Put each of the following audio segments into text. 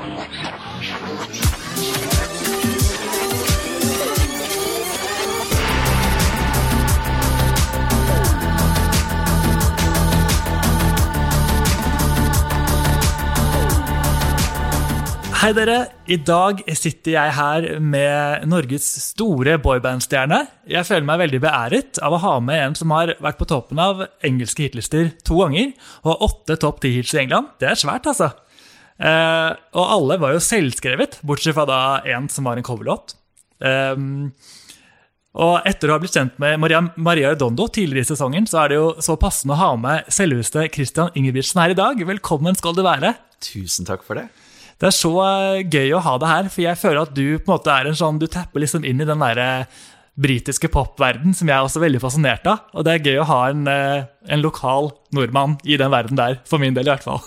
Hei dere, i dag sitter jeg her med Norges store boybandstjerne. Jeg føler meg veldig beæret av å ha med en som har vært på toppen av engelske hitlister to ganger, og åtte topp ti-hits i England. Det er svært, altså. Eh, og alle var jo selvskrevet, bortsett fra da en som var en coverlåt. Eh, og etter å ha blitt kjent med Maria, Maria Redondo tidligere i sesongen, så er det jo så passende å ha med selveste Christian Ingebrigtsen her i dag. Velkommen skal du være. Tusen takk for det. Det er så eh, gøy å ha deg her, for jeg føler at du på en måte er en sånn, du tapper liksom inn i den derre britiske popverden som jeg er også veldig fascinert av. Og det er gøy å ha en, eh, en lokal nordmann i den verden der, for min del i hvert fall.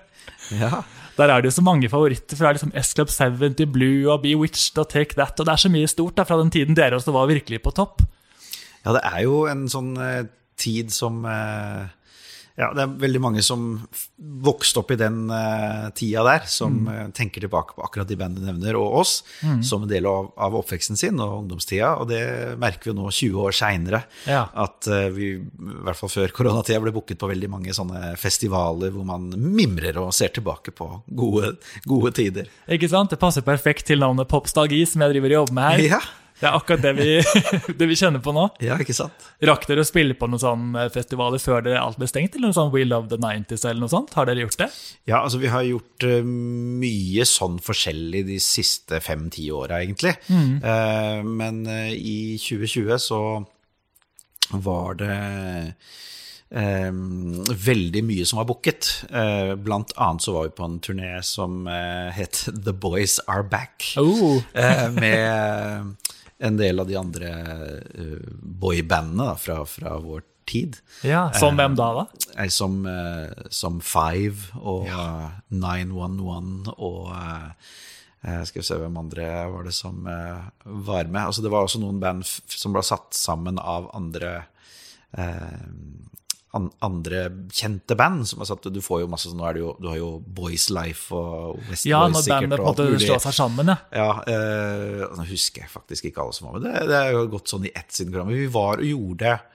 ja. Der er det jo så mange favoritter fra liksom S-Club 70, Blue og Bewitched og Take That. Og det er så mye stort da, fra den tiden dere også var virkelig på topp. Ja, det er jo en sånn eh, tid som eh, ja, det er veldig mange som vokste opp i den uh, tida der, som mm. uh, tenker tilbake på akkurat de bandene du nevner, og oss, mm. som en del av, av, oppveksten sin og ungdomstida. Og det merker vi nå 20 år seinere. Ja. At uh, vi, i hvert fall før koronatida, ble booket på veldig mange sånne festivaler hvor man mimrer og ser tilbake på gode, gode tider. Ikke sant? Det passer perfekt til navnet Popstalgi, som jeg driver og jobber med her. Ja. Det er akkurat det vi, det vi, kjenner på nå. Ja, ikke sant? Rakk dere å spille på noen sånne festivaler før dere alt ble stengt? Eller noe sånn We Love the 90s eller noe sånt? Har dere gjort det? Ja, altså vi har gjort uh, mye sånn forskjellig de siste fem-ti åra, egentlig. Mm. Uh, men i 2020 så var det Um, veldig mye som var booket. Uh, blant annet så var vi på en turné som uh, het The Boys Are Back. Oh. med en del av de andre uh, boybandene fra, fra vår tid. Ja, Som hvem da? da? Som, som Five og ja. 911 og skal vi se hvem andre var det som var med. Altså, det var også noen band som ble satt sammen av andre andre kjente band. som har satt, Du får jo masse sånn, nå er det jo, du har jo Boys Life og West ja, Boys sikkert. Ja, når bandet slår seg sammen, ja. ja eh, nå husker jeg faktisk ikke alle som var med. Det, det er jo gått sånn i ett siden programmet. Vi var og gjorde eh,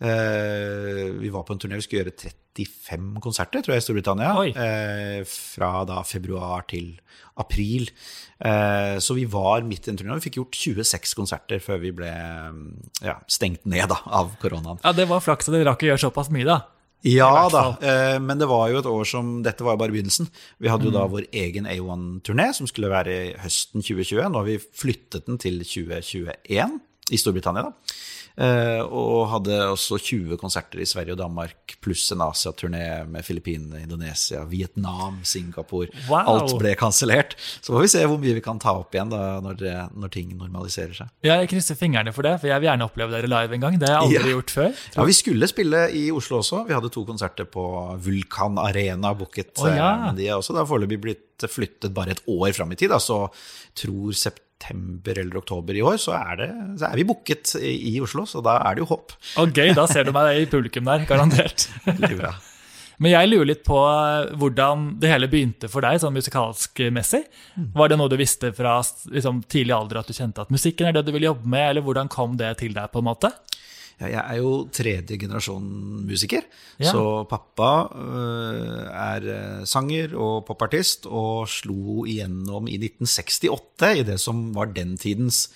Vi var på en turné, vi skulle gjøre 35 konserter, tror jeg, i Storbritannia. Eh, fra da februar til april. Eh, så vi var midt i en turné. Vi fikk gjort 26 konserter før vi ble ja, stengt ned da, av koronaen. Ja, Det var flaks at dere rakk å gjøre såpass mye, da. Ja da, eh, men det var jo et år som Dette var jo bare begynnelsen. Vi hadde jo da mm. vår egen A1-turné, som skulle være høsten 2020. Nå har vi flyttet den til 2021 i Storbritannia. da. Uh, og hadde også 20 konserter i Sverige og Danmark, pluss en Asia-turné med Filippinene, Indonesia, Vietnam, Singapore. Wow. Alt ble kansellert. Så får vi se hvor mye vi kan ta opp igjen da, når, når, ting normaliserer seg. Ja, jeg krysser fingrene for det, for jeg vil gjerne oppleve dere live en gang. Det har jeg aldri ja. gjort før. Ja, Vi skulle spille i Oslo også. Vi hadde to konserter på Vulkan Arena booket. Oh, ja. Men de er også foreløpig blitt flyttet bare et år fram i tid. Da, så tror september september eller oktober i år, så er, det, så er vi booket i, i, Oslo. Så da er det jo håp. Og gøy, da ser du meg i publikum der, garantert. bra. Men jeg lurer litt på eh, hvordan det hele begynte for deg, sånn musikalsk messig. Var det noe du visste fra liksom, tidlig alder at du kjente at musikken er det du vil jobbe med, eller hvordan kom det til deg? på en måte? Ja, jeg er jo tredje generasjon musiker. Ja. Så pappa uh, er øh, sanger og popartist og slo igjennom i 1968 i det som var den tidens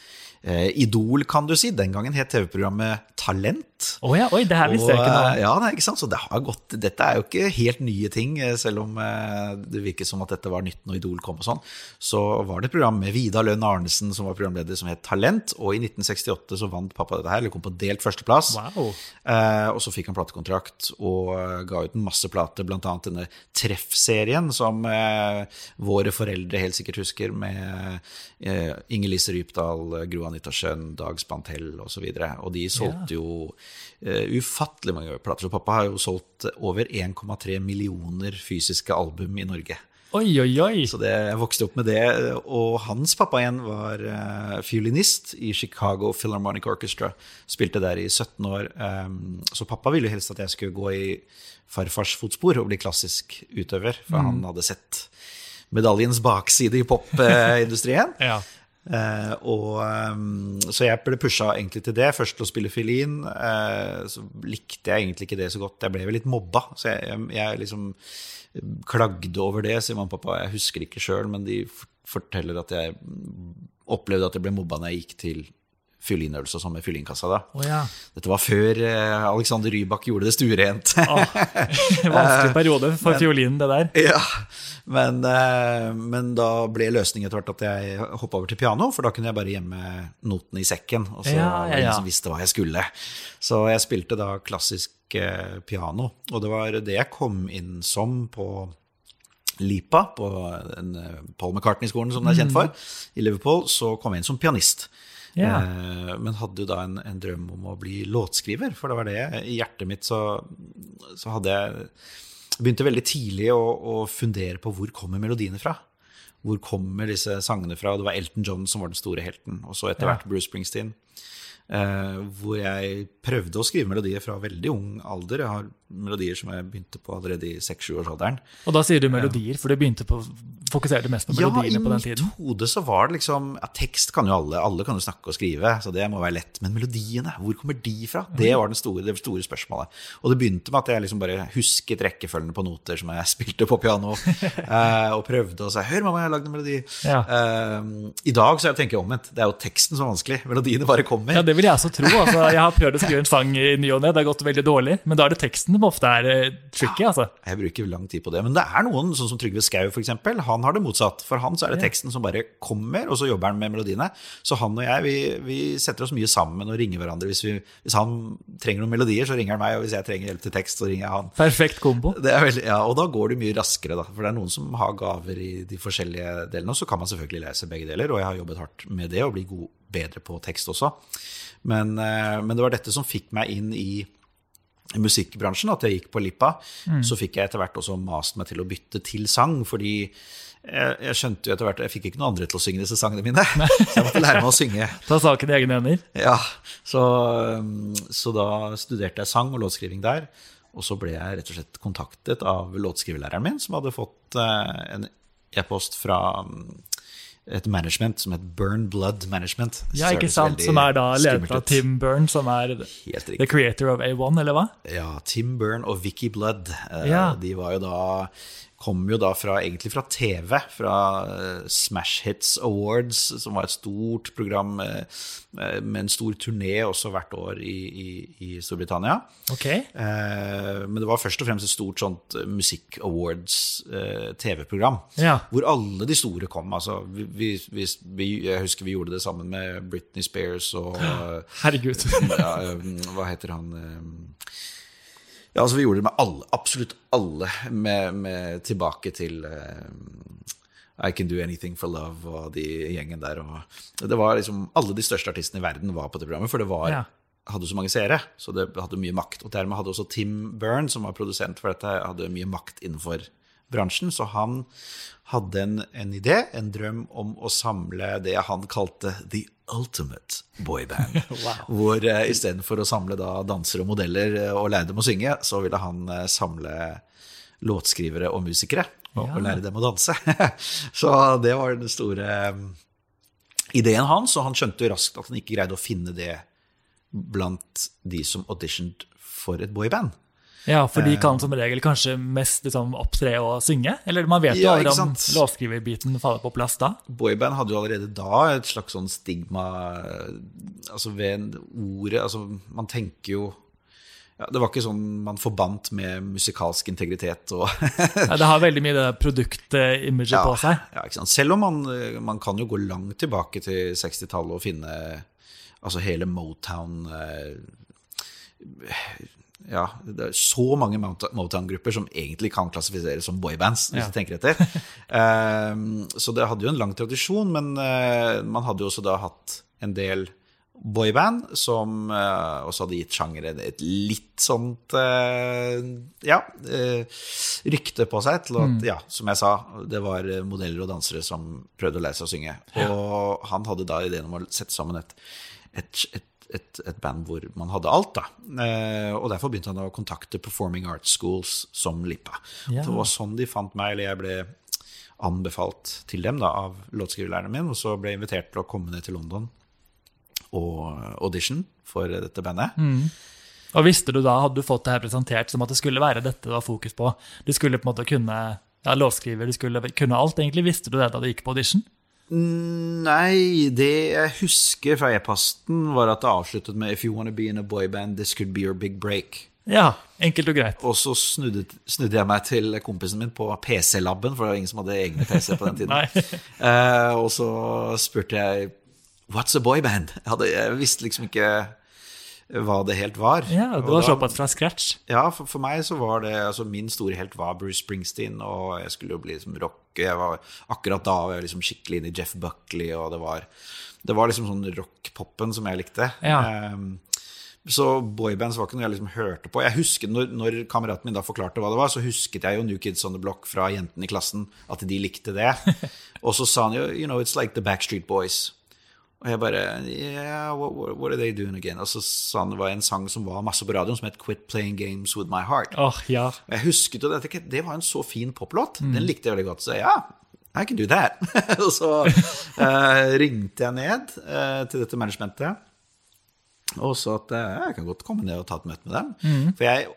uh, Idol, kan du si. Den gangen het TV-programmet Talent. Oh ja, oi, det her visste jeg ikke noe Ja, nei, ikke sant? Så det har gått, Dette er jo ikke helt nye ting, eh, selv om eh, det virker som at dette var nytt når Idol kom. og sånn. Så var det et program med Vidar Lønn Arnesen som var programleder, som het Talent. Og i 1968 så vant pappa dette her, eller kom på delt førsteplass. Wow. Eh, og så fikk han platekontrakt og eh, ga ut en masse plater, bl.a. denne Treff-serien som eh, våre foreldre helt sikkert husker, med eh, Inger Lise Rypdal, Gro Anita Schjønn, Dag Spantell osv. Og, så og de solgte jo uh, ufattelig mange plater. Så pappa har jo solgt over 1,3 millioner fysiske album i Norge. Oi, oi, oi. Så det, jeg vokste opp med det. Og hans pappa igjen var uh, fiolinist i Chicago Philharmonic Orchestra. Spilte der i 17 år. Um, så pappa ville helst at jeg skulle gå i farfars fotspor og bli klassisk utøver, for mm. han hadde sett medaljens bakside i popindustrien. Ja. Eh, og, ehm, så jeg ble pusha egentlig til det. Først til å spille fiolin. Eh, så likte jeg egentlig ikke det så godt. Jeg ble vel litt mobba. Så jeg, jeg, jeg liksom klagde over det, sier mamma og pappa. Jeg husker ikke sjøl, men de forteller at jeg opplevde at jeg ble mobba når jeg gikk til fiolinøvelse sånn med fiolinkassa. da. Oh, ja. Dette var før eh, Alexander Rybak gjorde det stuerent. Åh, vanskelig periode for fiolinen, det der. ja, men, eh, men da ble løsningen etter hvert at jeg hoppa over til piano, for da kunne jeg bare gjemme notene i sekken. Og så Ja, ja, ja. som visste hva jeg skulle. Så jeg spilte da klassisk eh, piano, og det var det jeg kom inn som på Lipa, på eh, Paul McCartney-skolen som den er kjent for, i Liverpool, så kom jeg inn som pianist. Ja. Eh, men hadde jo da en, en drøm om å bli låtskriver, for det var det i hjertet mitt så, så hadde jeg begynte veldig tidlig å, å fundere på hvor kommer melodiene fra. Hvor kommer disse sangene fra? Det var Elton John som var den store helten, og så etter Ja. hvert Bruce Springsteen. Eh, hvor jeg prøvde å skrive melodier fra veldig ung alder. Jeg har melodier som jeg begynte på allerede i seks-sjuårsalderen. Og da sier du melodier, for du begynte på, fokuserte mest på Ja, i melodiene på den mitt tiden. hode så var det liksom ja, Tekst kan jo alle, alle kan jo snakke og skrive, så det må være lett. Men melodiene, hvor kommer de fra? Det var den store, det store spørsmålet. Og det begynte med at jeg liksom bare husket rekkefølgen på noter som jeg spilte på piano, eh, og prøvde å si 'Hør, mamma, jeg har lagd en melodi'. Ja. Eh, I dag så tenker jeg omvendt. Det er jo teksten som er vanskelig. Melodiene bare kommer. Ja, Det vil jeg også tro. Altså, jeg har prøvd å skrive en sang i ny og ne, det har gått veldig dårlig. Men da er det teksten som ofte er eh, tricky, altså. Jeg bruker lang tid på det. Men det er noen, sånn som Trygve Skau f.eks., han har det motsatt. For han så er det teksten som bare kommer, og så jobber han med melodiene. Så han og jeg, vi, vi setter oss mye sammen og ringer hverandre. Hvis, vi, hvis han trenger noen melodier, så ringer han meg, og hvis jeg trenger hjelp til tekst, så ringer jeg han. Perfekt kombo. Det veldig, ja, og da går det mye raskere, da. For det er noen som har gaver i de forskjellige delene. Og så kan man selvfølgelig lese begge deler, og jeg har jobbet hardt med det, og blir god, bedre på tekst også. Men, eh, men det var dette som fikk meg inn i musikkbransjen, at jeg gikk på Lippa. Så fikk jeg etter hvert også mast meg til å bytte til sang, fordi jeg, jeg skjønte jo etter hvert Jeg fikk ikke noen andre til å synge disse sangene mine. Så jeg måtte lære meg å synge. Ta saken i egne hender. Ja, så, så da studerte jeg sang og låtskriving der. Og så ble jeg rett og slett kontaktet av låtskriverlæreren min, som hadde fått eh, en e-post fra mm, et management som het Burn Blood Management. Ja, ikke sant? Som er da ledet av. Tim Burn, som er the creator of A1, eller hva? Ja, Tim Burn og Vicky Blood. eh, Ja. De var jo da kom jo da fra, egentlig fra TV, fra eh, Smash Hits Awards, som var et stort program eh, eh, med en stor turné også hvert år i, i, i Storbritannia. Ok. Eh, men det var først og fremst et stort sånt eh, musikk-awards-TV-program. Ja. Hvor alle de store kom. Altså, vi, vi, vi, jeg husker vi gjorde det sammen med Britney Spears og Herregud. Hva heter han Ja, altså Vi gjorde det med alle, absolutt alle, med, med tilbake til uh, I Can Do Anything for Love og de gjengen der. Og det var liksom Alle de største artistene i verden var på det programmet, for det var, Ja. hadde så mange seere. Så det hadde mye makt. Og dermed hadde også Tim Byrne, som var produsent for dette, hadde mye makt innenfor bransjen. Så han hadde en, en idé, en drøm om å samle det han kalte The Ultimate Boyband. Wow. Hvor uh, istedenfor å samle da dansere og modeller eh, og lære dem å synge, så ville han uh, samle låtskrivere og musikere og, Ja. og lære dem å danse. så det var den store eh, ideen hans, og han skjønte jo raskt at han ikke greide å finne det blant de som auditioned for et boyband. Ja, for de kan som regel kanskje mest liksom, opptre og synge? Eller man vet jo Ja, aldri om låtskriverbiten faller på plass da? Boyband hadde jo allerede da et slags sånn stigma eh, Altså ved ordet Altså, man tenker jo ja, Det var ikke sånn man forbandt med musikalsk integritet og Ja, det har veldig mye det produktimaget på seg. Ja, ikke sant? Selv om man, eh, man kan jo gå langt tilbake til 60-tallet og finne altså hele Motown eh, ja, det er så mange Motown-grupper som egentlig kan klassifiseres som boybands, hvis Ja. du tenker etter. Um, så det hadde jo en lang tradisjon, men uh, man hadde jo også da hatt en del boyband som uh, også hadde gitt sjangeren et litt sånt uh, ja, rykte på seg til at, ja, som jeg sa, det var modeller og dansere som prøvde å lære seg å synge. Og han hadde da ideen om å sette sammen et, et, et et, et band hvor man hadde alt. da. Eh, og Derfor begynte han å kontakte Performing Arts Schools som Lippa. Ja. Det var sånn de fant meg, eller jeg ble anbefalt til dem da, av låtskriverlæreren min, og så ble jeg invitert til å komme ned til London og audition for dette bandet. Og visste du da, hadde du fått det her presentert som at det skulle være dette det var fokus på? Du skulle på en måte kunne ja, låtskriver, du skulle kunne alt, egentlig. Visste du det da du gikk på audition? Nei, det jeg husker fra e-posten, var at det avsluttet med If you wanna be in a boyband, this could be your big break. Ja, enkelt og greit. Og så snudde, snudde jeg meg til kompisen min på PC-laben, for det var ingen som hadde egne PC på den tiden. Eh, og så spurte jeg What's a boyband? Jeg, hadde, jeg visste liksom ikke hva det helt var. Ja, var da- såpass fra scratch. Ja, for, for meg så var det altså Min store helt var Bruce Springsteen, og jeg skulle jo bli liksom rock. Jeg var akkurat da var jeg liksom skikkelig inne i Jeff Buckley, og det var, det var liksom sånn rock-popen som jeg likte. Ja. Um, så boybands var ikke noe jeg liksom hørte på. Jeg husker når, når kameraten min da forklarte hva det var, så husket jeg jo New Kids on the Block fra jentene i klassen, at de likte det. og så sa han jo You know, it's like the Backstreet Boys. Og jeg bare Yeah, what, what, are they doing again? Og så sa han det var en sang som var masse på radioen, som het Quit Playing Games With My Heart. Åh, ja. Og jeg husket jeg tenkte, det var en så fin poplåt. Den likte jeg veldig godt. Så ja, I can do that. og så uh, ringte jeg ned uh, til dette managementet og sa at uh, jeg kan godt komme ned og ta et møte med dem. For jeg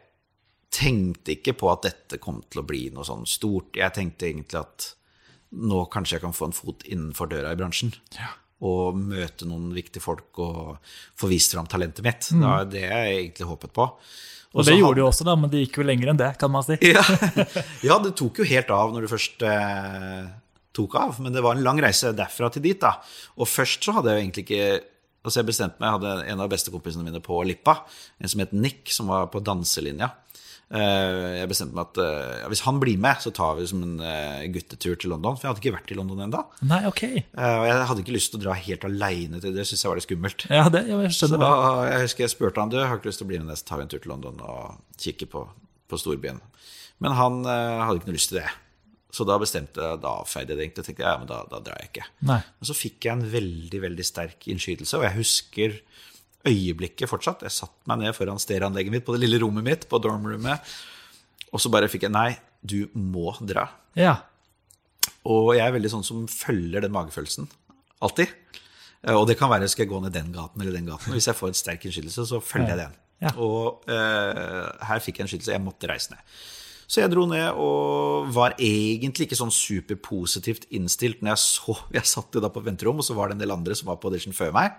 tenkte ikke på at dette kom til å bli noe sånn stort. Jeg tenkte egentlig at nå kanskje jeg kan få en fot innenfor døra i bransjen. Og møte noen viktige folk og få vist fram talentet mitt. Det var det jeg egentlig håpet på. Og det gjorde du også, da, men det gikk jo lenger enn det, kan man si. ja. ja, det tok jo helt av når du først eh, tok av. Men det var en lang reise derfra til dit. da. Og først så hadde jeg jo egentlig ikke Altså jeg bestemte meg, Jeg hadde en av bestekompisene mine på Lippa, en som het Nick, som var på danselinja. Eh, jeg bestemte meg at eh, ja, hvis han blir med, så tar vi som en eh, guttetur til London. For jeg hadde ikke vært i London ennå. Nei, ok. Og jeg hadde ikke lyst til å dra helt aleine til det. Det syntes jeg var litt skummelt. Ja, det, jeg Så da, jeg husker jeg spurte han du, har ikke lyst til å bli med, så tar vi en tur til London og kikker på, på storbyen. Men han eh, hadde ikke noe lyst til det. Så da bestemte jeg, da avfeide jeg det egentlig. tenkte jeg, ja, men da, da drar jeg ikke. Nei. Men så fikk jeg en veldig veldig sterk innskytelse, og jeg husker øyeblikket fortsatt. Jeg satte meg ned foran stereoanlegget mitt på det lille rommet mitt, på dormrommet, og så bare fikk jeg nei, du må dra. Ja. Og jeg er veldig sånn som følger den magefølelsen. Alltid. Eh, Og det kan være skal jeg gå ned den gaten eller den gaten. Hvis jeg får en sterk innskytelse, så følger jeg den. Ja. Og uh, her fikk jeg en skytelse. Jeg måtte reise ned. Så jeg dro ned og var egentlig ikke sånn superpositivt innstilt når jeg så Jeg satt jo da på venterom, og så var det en del andre som var på audition før meg.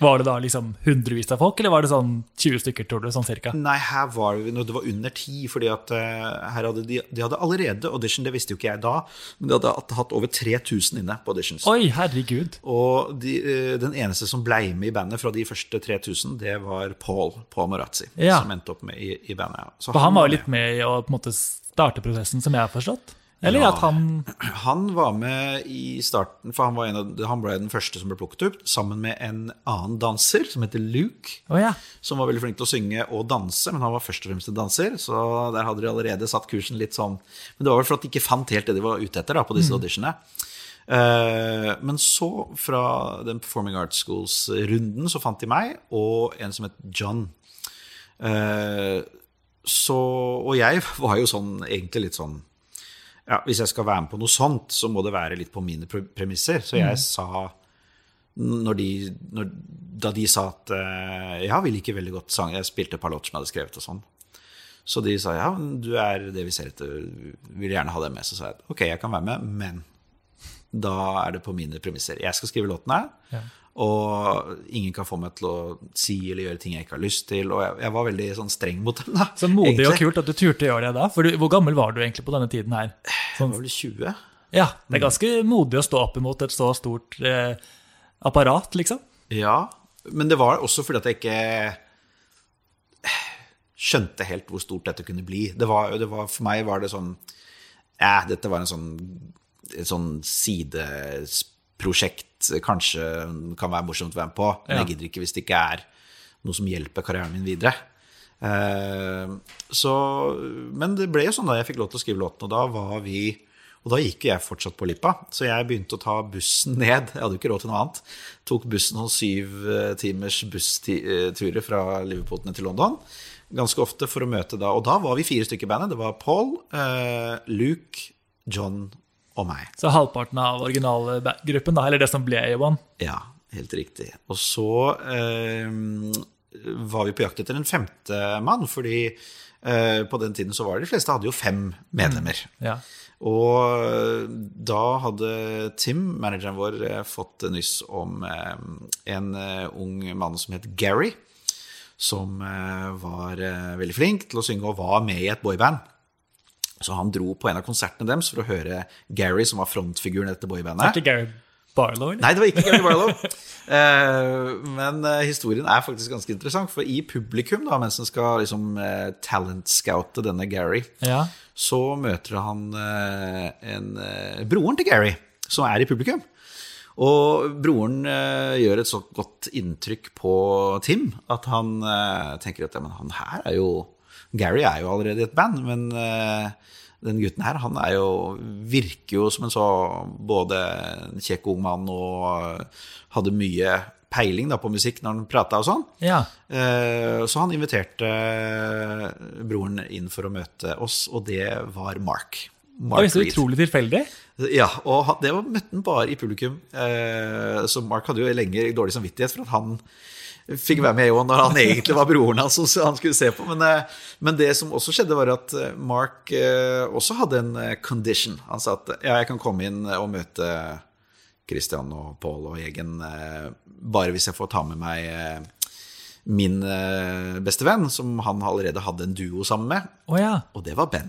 Var det da liksom hundrevis av folk, eller var det sånn 20 stykker, tror du, sånn cirka? Nei, her var vi, det var under ti, fordi at eh, her hadde de, de hadde allerede audition, det visste jo ikke jeg da, men de hadde hatt over 3000 inne på auditions. Oi, herregud. Og de, eh, den eneste som ble med i bandet fra de første 3000, det var Paul, Paul Morazzi, Ja. som endte opp med i, i bandet. Så For han var jo litt med i å på en måte starte prosessen, som jeg har forstått? Eller Ja. at han Han var med i starten, for han, var en av, han ble den første som ble plukket opp, sammen med en annen danser som heter Luke. Oh, ja. Som var veldig flink til å synge og danse, men han var først og fremst en danser. Så der hadde de allerede satt kursen litt sånn Men det var vel for at de ikke fant helt det de var ute etter da, på disse auditionene. Uh, men så, fra den Performing Arts Schools-runden, så fant de meg og en som het John. Uh, så, og jeg var jo sånn, egentlig litt sånn ja, Hvis jeg skal være med på noe sånt, så må det være litt på mine premisser. Så jeg sa når de, når, Da de sa at eh, ja, vi liker veldig godt sang Jeg spilte et par låter som jeg hadde skrevet og sånn. Så de sa ja, du er det vi ser etter, vi vil gjerne ha deg med. Så sa jeg ok, jeg kan være med, men da er det på mine premisser. Jeg skal skrive låtene, Ja. Og ingen kan få meg til å si eller gjøre ting jeg ikke har lyst til. Og jeg, jeg var veldig sånn streng mot dem, da. Så modig og kult at du turte å gjøre det da. For du, hvor gammel var du egentlig på denne tiden her? Jeg Sånn, var vel 20. ja, det er ganske modig å stå opp imot et så stort eh, apparat, liksom. Ja, men det var også fordi at jeg ikke skjønte helt hvor stort dette kunne bli. Det var, det var, for meg var det sånn Ja, dette var en sånn, et sånn sideprosjekt. Kanskje kan være morsomt å være med på, men jeg gidder ikke hvis det ikke er noe som hjelper karrieren min videre. Eh, så, men det ble jo sånn da jeg fikk lov til å skrive låten, og da var vi og da gikk jeg fortsatt på Lippa, så jeg begynte å ta bussen ned. Jeg hadde jo ikke råd til noe annet. Tok bussen noen syv eh, timers bussturer fra Liverpool til London. Ganske ofte for å møte da Og da var vi fire stykker i bandet. Det var Paul, eh, Luke, John og meg. Så halvparten av originalgruppen, da, eller det som ble A1. Ja, helt riktig. Og så eh, var vi på jakt etter en femte mann, fordi eh, på den tiden så var det de fleste hadde jo fem medlemmer. Ja. Og eh, da hadde Tim, manageren vår, eh, fått nyss om eh, en eh, ung mann som het Gary, som var veldig flink til å synge og var med i et boyband. Så han dro på en av konsertene deres for å høre Gary, som var frontfiguren i dette boybandet. Ikke Gary Barlow, eller? Nei, det var ikke Gary Barlow. uh, men uh, historien er faktisk ganske interessant, for i publikum, da, mens en skal liksom uh, talent-scoute denne Gary, Ja. så møter han eh, en, eh, broren til Gary, som er i publikum. Og broren eh, gjør et så godt inntrykk på Tim at han eh, tenker at ja, men han her er jo Gary er jo allerede i et band, men eh, den gutten her, han er jo, virker jo som en så både en kjekk ung mann og eh, hadde mye peiling da, på musikk når han prata og sånn. ja. Eh, Så han inviterte broren inn for å møte oss, og det var Mark. Mark Oi, så utrolig tilfeldig. Ja, og det var møtte han bare i publikum. Så Mark hadde jo lenge dårlig samvittighet for at han fikk være med Eon når han egentlig var broren hans altså, han skulle se på. Men, eh, men det som også skjedde, var at eh, Mark eh, også hadde en condition. Han sa at ja, jeg kan komme inn og møte Christian og Paul og Jegen bare hvis jeg får ta med meg min beste venn, som han allerede hadde en duo sammen med, Oh, ja. og det var Ben.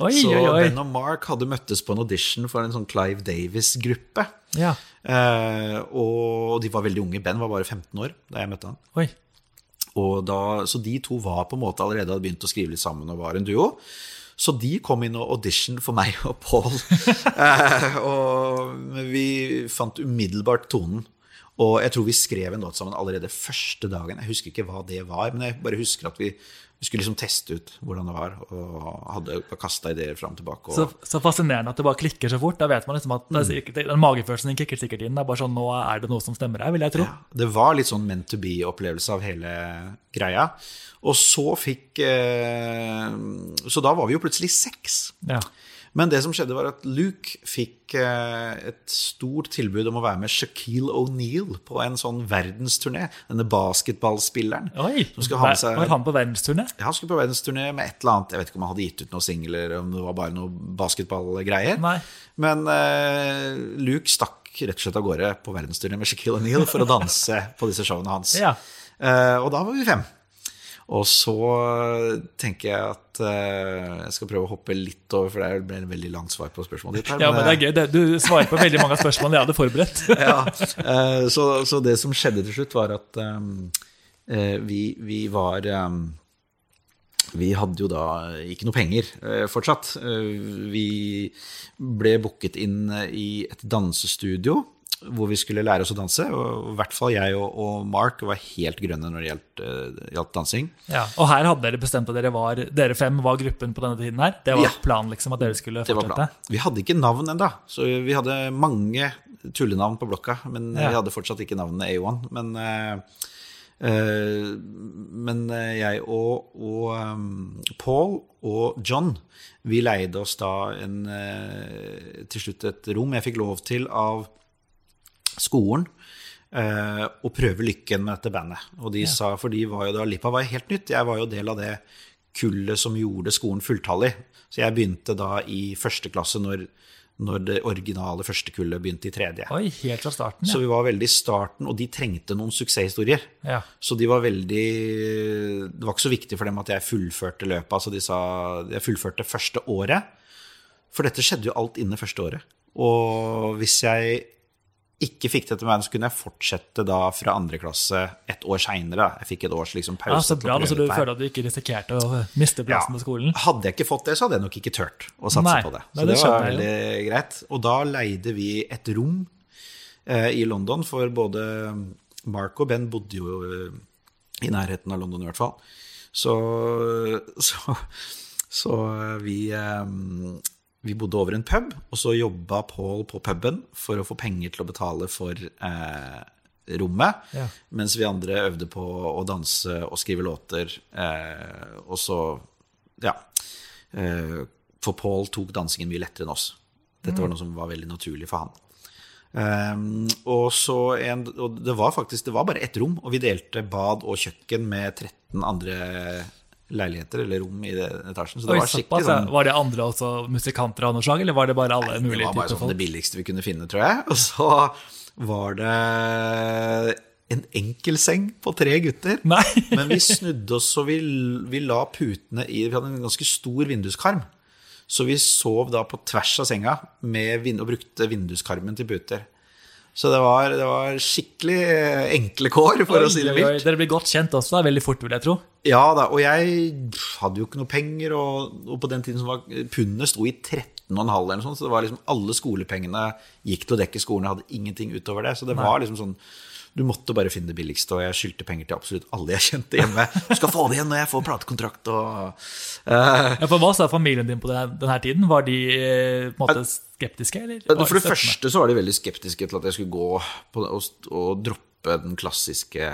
Oi, Så oi, oi. Ben og Mark hadde møttes på en audition for en sånn Clive Davis-gruppe. Ja. Eh, og de var veldig unge. Ben var bare 15 år da jeg møtte han. Oi. Og da, så de to var på en måte allerede hadde begynt å skrive litt sammen og var en duo. Så de kom inn og audition for meg og Paul. eh, og vi fant umiddelbart tonen. Og jeg tror vi skrev en låt sammen allerede første dagen. Jeg husker ikke hva det var, men jeg bare husker at vi, vi skulle liksom teste ut hvordan det var. Og hadde kasta ideer fram og tilbake. Og, Så, så fascinerende at det bare klikker så fort. Da vet man liksom at det er sikkert, den magefølelsen din kicker sikkert inn. Det er bare sånn, nå er det noe som stemmer her, vil jeg tro. Ja, det var litt sånn meant to be-opplevelse av hele greia. Og så fikk eh, Så da var vi jo plutselig seks. Ja. Men det som skjedde, var at Luke fikk eh, et stort tilbud om å være med Shaquille O'Neal på en sånn verdensturné. Denne basketballspilleren. Oi, seg var han på verdensturné? Ja, Han skulle på verdensturné med et eller annet. Jeg vet ikke om han hadde gitt ut noen singler, om det var bare noe basketballgreier. Nei. Men uh, Luke stakk rett og slett av gårde på verdensturné med Shaquille O'Neal for å danse på disse showene hans. Ja. Uh, og da var vi fem. Og så tenker jeg at uh, jeg skal prøve å hoppe litt over, for det ble en veldig langt svar på spørsmålet ditt. her. Ja, men det eh, er gøy. Det- Du svarer på veldig mange av spørsmålene jeg hadde forberedt. ja, uh, så, så det som skjedde til slutt, var at um, uh, vi, vi var um, Vi hadde jo da ikke noe penger eh, fortsatt. Eh, vi ble booket inn eh, i et dansestudio hvor vi skulle lære oss å danse. Og I hvert fall jeg og, og Mark var helt grønne når det gjaldt, uh, gjaldt dansing. Ja. Og her hadde dere bestemt at dere var Dere fem var gruppen på denne tiden her? Det var Ja. planen, liksom, at dere skulle fortsette? Vi hadde ikke navn ennå, så vi hadde mange tullenavn på blokka. Men Ja. vi hadde fortsatt ikke navnet A1. Men, uh, uh, men jeg og, og um, Paul og John, vi leide oss da en, til slutt et rom jeg fikk lov til av skolen eh, å prøve lykken med dette bandet. Og de sa, for de var jo da, Lipa var helt nytt. Jeg var jo del av det kullet som gjorde skolen fulltallig. Så jeg begynte da i første klasse når, når det originale første kullet begynte i tredje. Oi, helt fra starten, Så vi var veldig i starten, og de trengte noen suksesshistorier. ja. Så de var veldig Det var ikke så viktig for dem at jeg fullførte løpet. Altså de sa jeg fullførte første året. For dette skjedde jo alt innen første året. Og hvis jeg ikke fikk det til meg, så kunne jeg fortsette da fra andre klasse et år seinere. Jeg fikk et års liksom, pause. ja, Så bra, så du føler at du ikke risikerte å miste plassen Ja. på skolen? Hadde jeg ikke fått det, så hadde jeg nok ikke turt å satse Nei, på det. nei, Så det det, var jeg veldig greit. Og da leide vi et rom eh, i London, for både Mark og Ben bodde jo eh, i nærheten av London i hvert fall. Så, så, så vi eh, vi bodde over en pub, og så jobba Paul på puben for å få penger til å betale for eh, rommet, Ja. mens vi andre øvde på å danse og skrive låter. Eh, og så, ja eh, For Paul tok dansingen mye lettere enn oss. Dette var noe som var veldig naturlig for han. Um, og, så en, og det var faktisk det var bare ett rom, og vi delte bad og kjøkken med 13 andre leiligheter eller rom i den etasjen. Så det Oi, var skikkelig sånn Var det andre også musikanter av noe slag, eller var det bare alle nei, mulige var bare sånn det billigste vi kunne finne, tror jeg. Og så var det en enkel seng på tre gutter. Nei. Men vi snudde oss, og vi, vi la putene i Vi hadde en ganske stor vinduskarm. Så vi sov da på tvers av senga med, vind- og brukte vinduskarmen til puter. Så det var, det var skikkelig enkle kår, for å si det Oi, oi, oi. mildt. Dere blir godt kjent også, da, veldig fort, vil jeg tro. Ja da, og jeg hadde jo ikke noe penger, og, og på den tiden som var pundet sto i 13,5 eller noe sånt, så det var liksom alle skolepengene gikk til å dekke skolen, jeg hadde ingenting utover det. Så det var liksom sånn du måtte bare finne det billigste, og jeg skyldte penger til absolutt alle jeg kjente hjemme. Du skal få det igjen når jeg får platekontrakt og uh, Ja, Hva sa familien din på denne, denne tiden? Var de eh, på en måte skeptiske? Eller? For det første så var de veldig skeptiske til at jeg skulle gå på og, og droppe den klassiske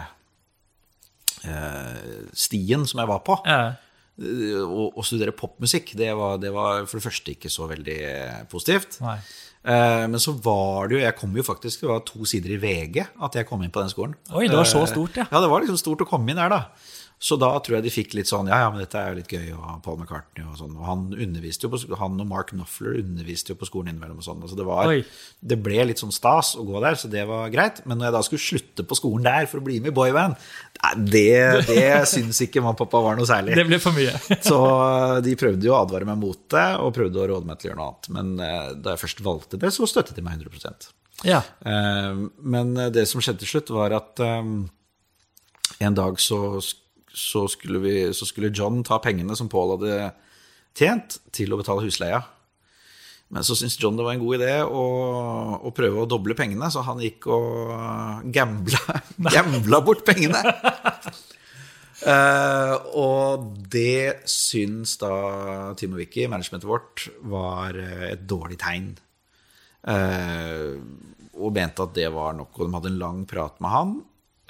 uh, stien som jeg var på. Ja. Å studere popmusikk, det var, det var for det første ikke så veldig positivt. Nei. Eh, Men så var det jo Jeg kom jo faktisk Det var to sider i VG at jeg kom inn på den skolen. Oi, det var så Eh, stort, ja. Ja, det var liksom stort å komme inn der, da. Så da tror jeg de fikk litt sånn Ja, ja, men dette er jo litt gøy, og Paul McCartney og sånn. Og han underviste jo på Han og Mark Knopfler underviste jo på skolen innimellom og sånn. Altså det var Det ble litt sånn stas å gå der, så det var greit. Men når jeg da skulle slutte på skolen der for å bli med i boyband, det, det syns ikke mamma og pappa var noe særlig. Det ble for mye. Så de prøvde jo å advare meg mot det, og prøvde å råde meg til å gjøre noe annet. Men eh, da jeg først valgte det, så støttet de meg 100% ja. Eh, Men det som skjedde til slutt, var at eh, en dag så, så, skulle vi, så skulle John ta pengene som Paul hadde tjent, til å betale husleia. Men så syntes John det var en god idé å, å prøve å doble pengene, så han gikk og gambla, gambla bort pengene. Uh, og det syns da Tim og Vicky, managementet vårt, var eh, et dårlig tegn. Uh, og mente at det var nok, og de hadde en lang prat med han.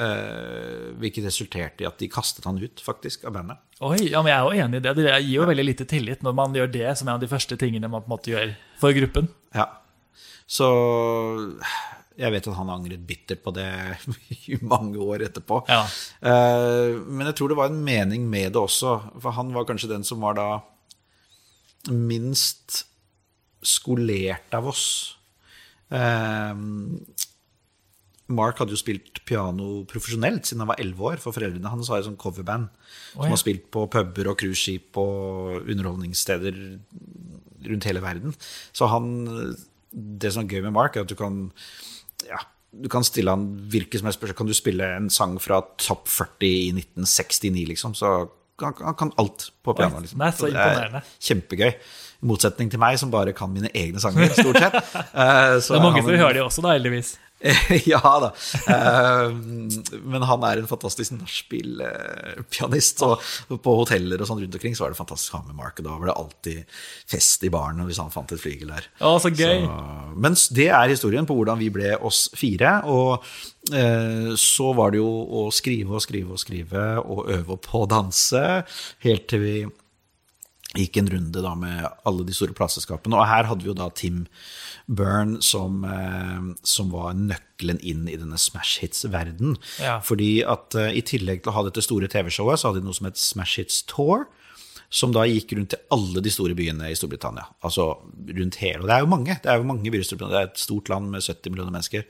Eh, hvilket resulterte i at de kastet han ut, faktisk, av bandet. Oi, ja, men jeg er jo enig i det. Det gir jo veldig lite tillit når man gjør det som en av de første tingene man på en måte gjør for gruppen. Ja. Så jeg vet at han angret bittert på det i mange år etterpå. Ja. Eh, men jeg tror det var en mening med det også, for han var kanskje den som var da minst skolert av oss. Eh, Mark hadde jo spilt piano profesjonelt siden han var 11 år, for foreldrene hans har et sånt coverband som ja. har spilt på puber og cruiseskip og underholdningssteder rundt hele verden. Så han Det som er gøy med Mark, er at du kan ja, du kan stille han hvilket som helst spørsmål. Kan du spille en sang fra Topp 40 i 1969, liksom? Så han, han kan alt på piano. Liksom. det er så imponerende. kjempegøy. I motsetning til meg, som bare kan mine egne sanger, stort sett. Eh, så Det er mange som vil høre de også, da, heldigvis. ja da. Eh, men han er en fantastisk nachspiel-pianist. Og på hoteller og sånn rundt omkring så var det fantastisk å ha med Mark. Og da var det alltid fest i baren hvis han fant et flygel der. Ja, så gøy. Så, mens det er historien på hvordan vi ble oss fire. Og eh, så var det jo å skrive og skrive og skrive og øve på å danse. Helt til vi gikk en runde da med alle de store plateselskapene. Og her hadde vi jo da Tim Byrne som, eh, som var nøkkelen inn i denne smash hits-verden. Ja. Fordi at eh, i tillegg til å ha dette store TV-showet, så hadde de noe som het Smash Hits Tour. Som da gikk rundt til alle de store byene i Storbritannia. Altså rundt hele. Og det er jo mange. Det er jo mange byer i Storbritannia. Det er et stort land med 70 millioner mennesker.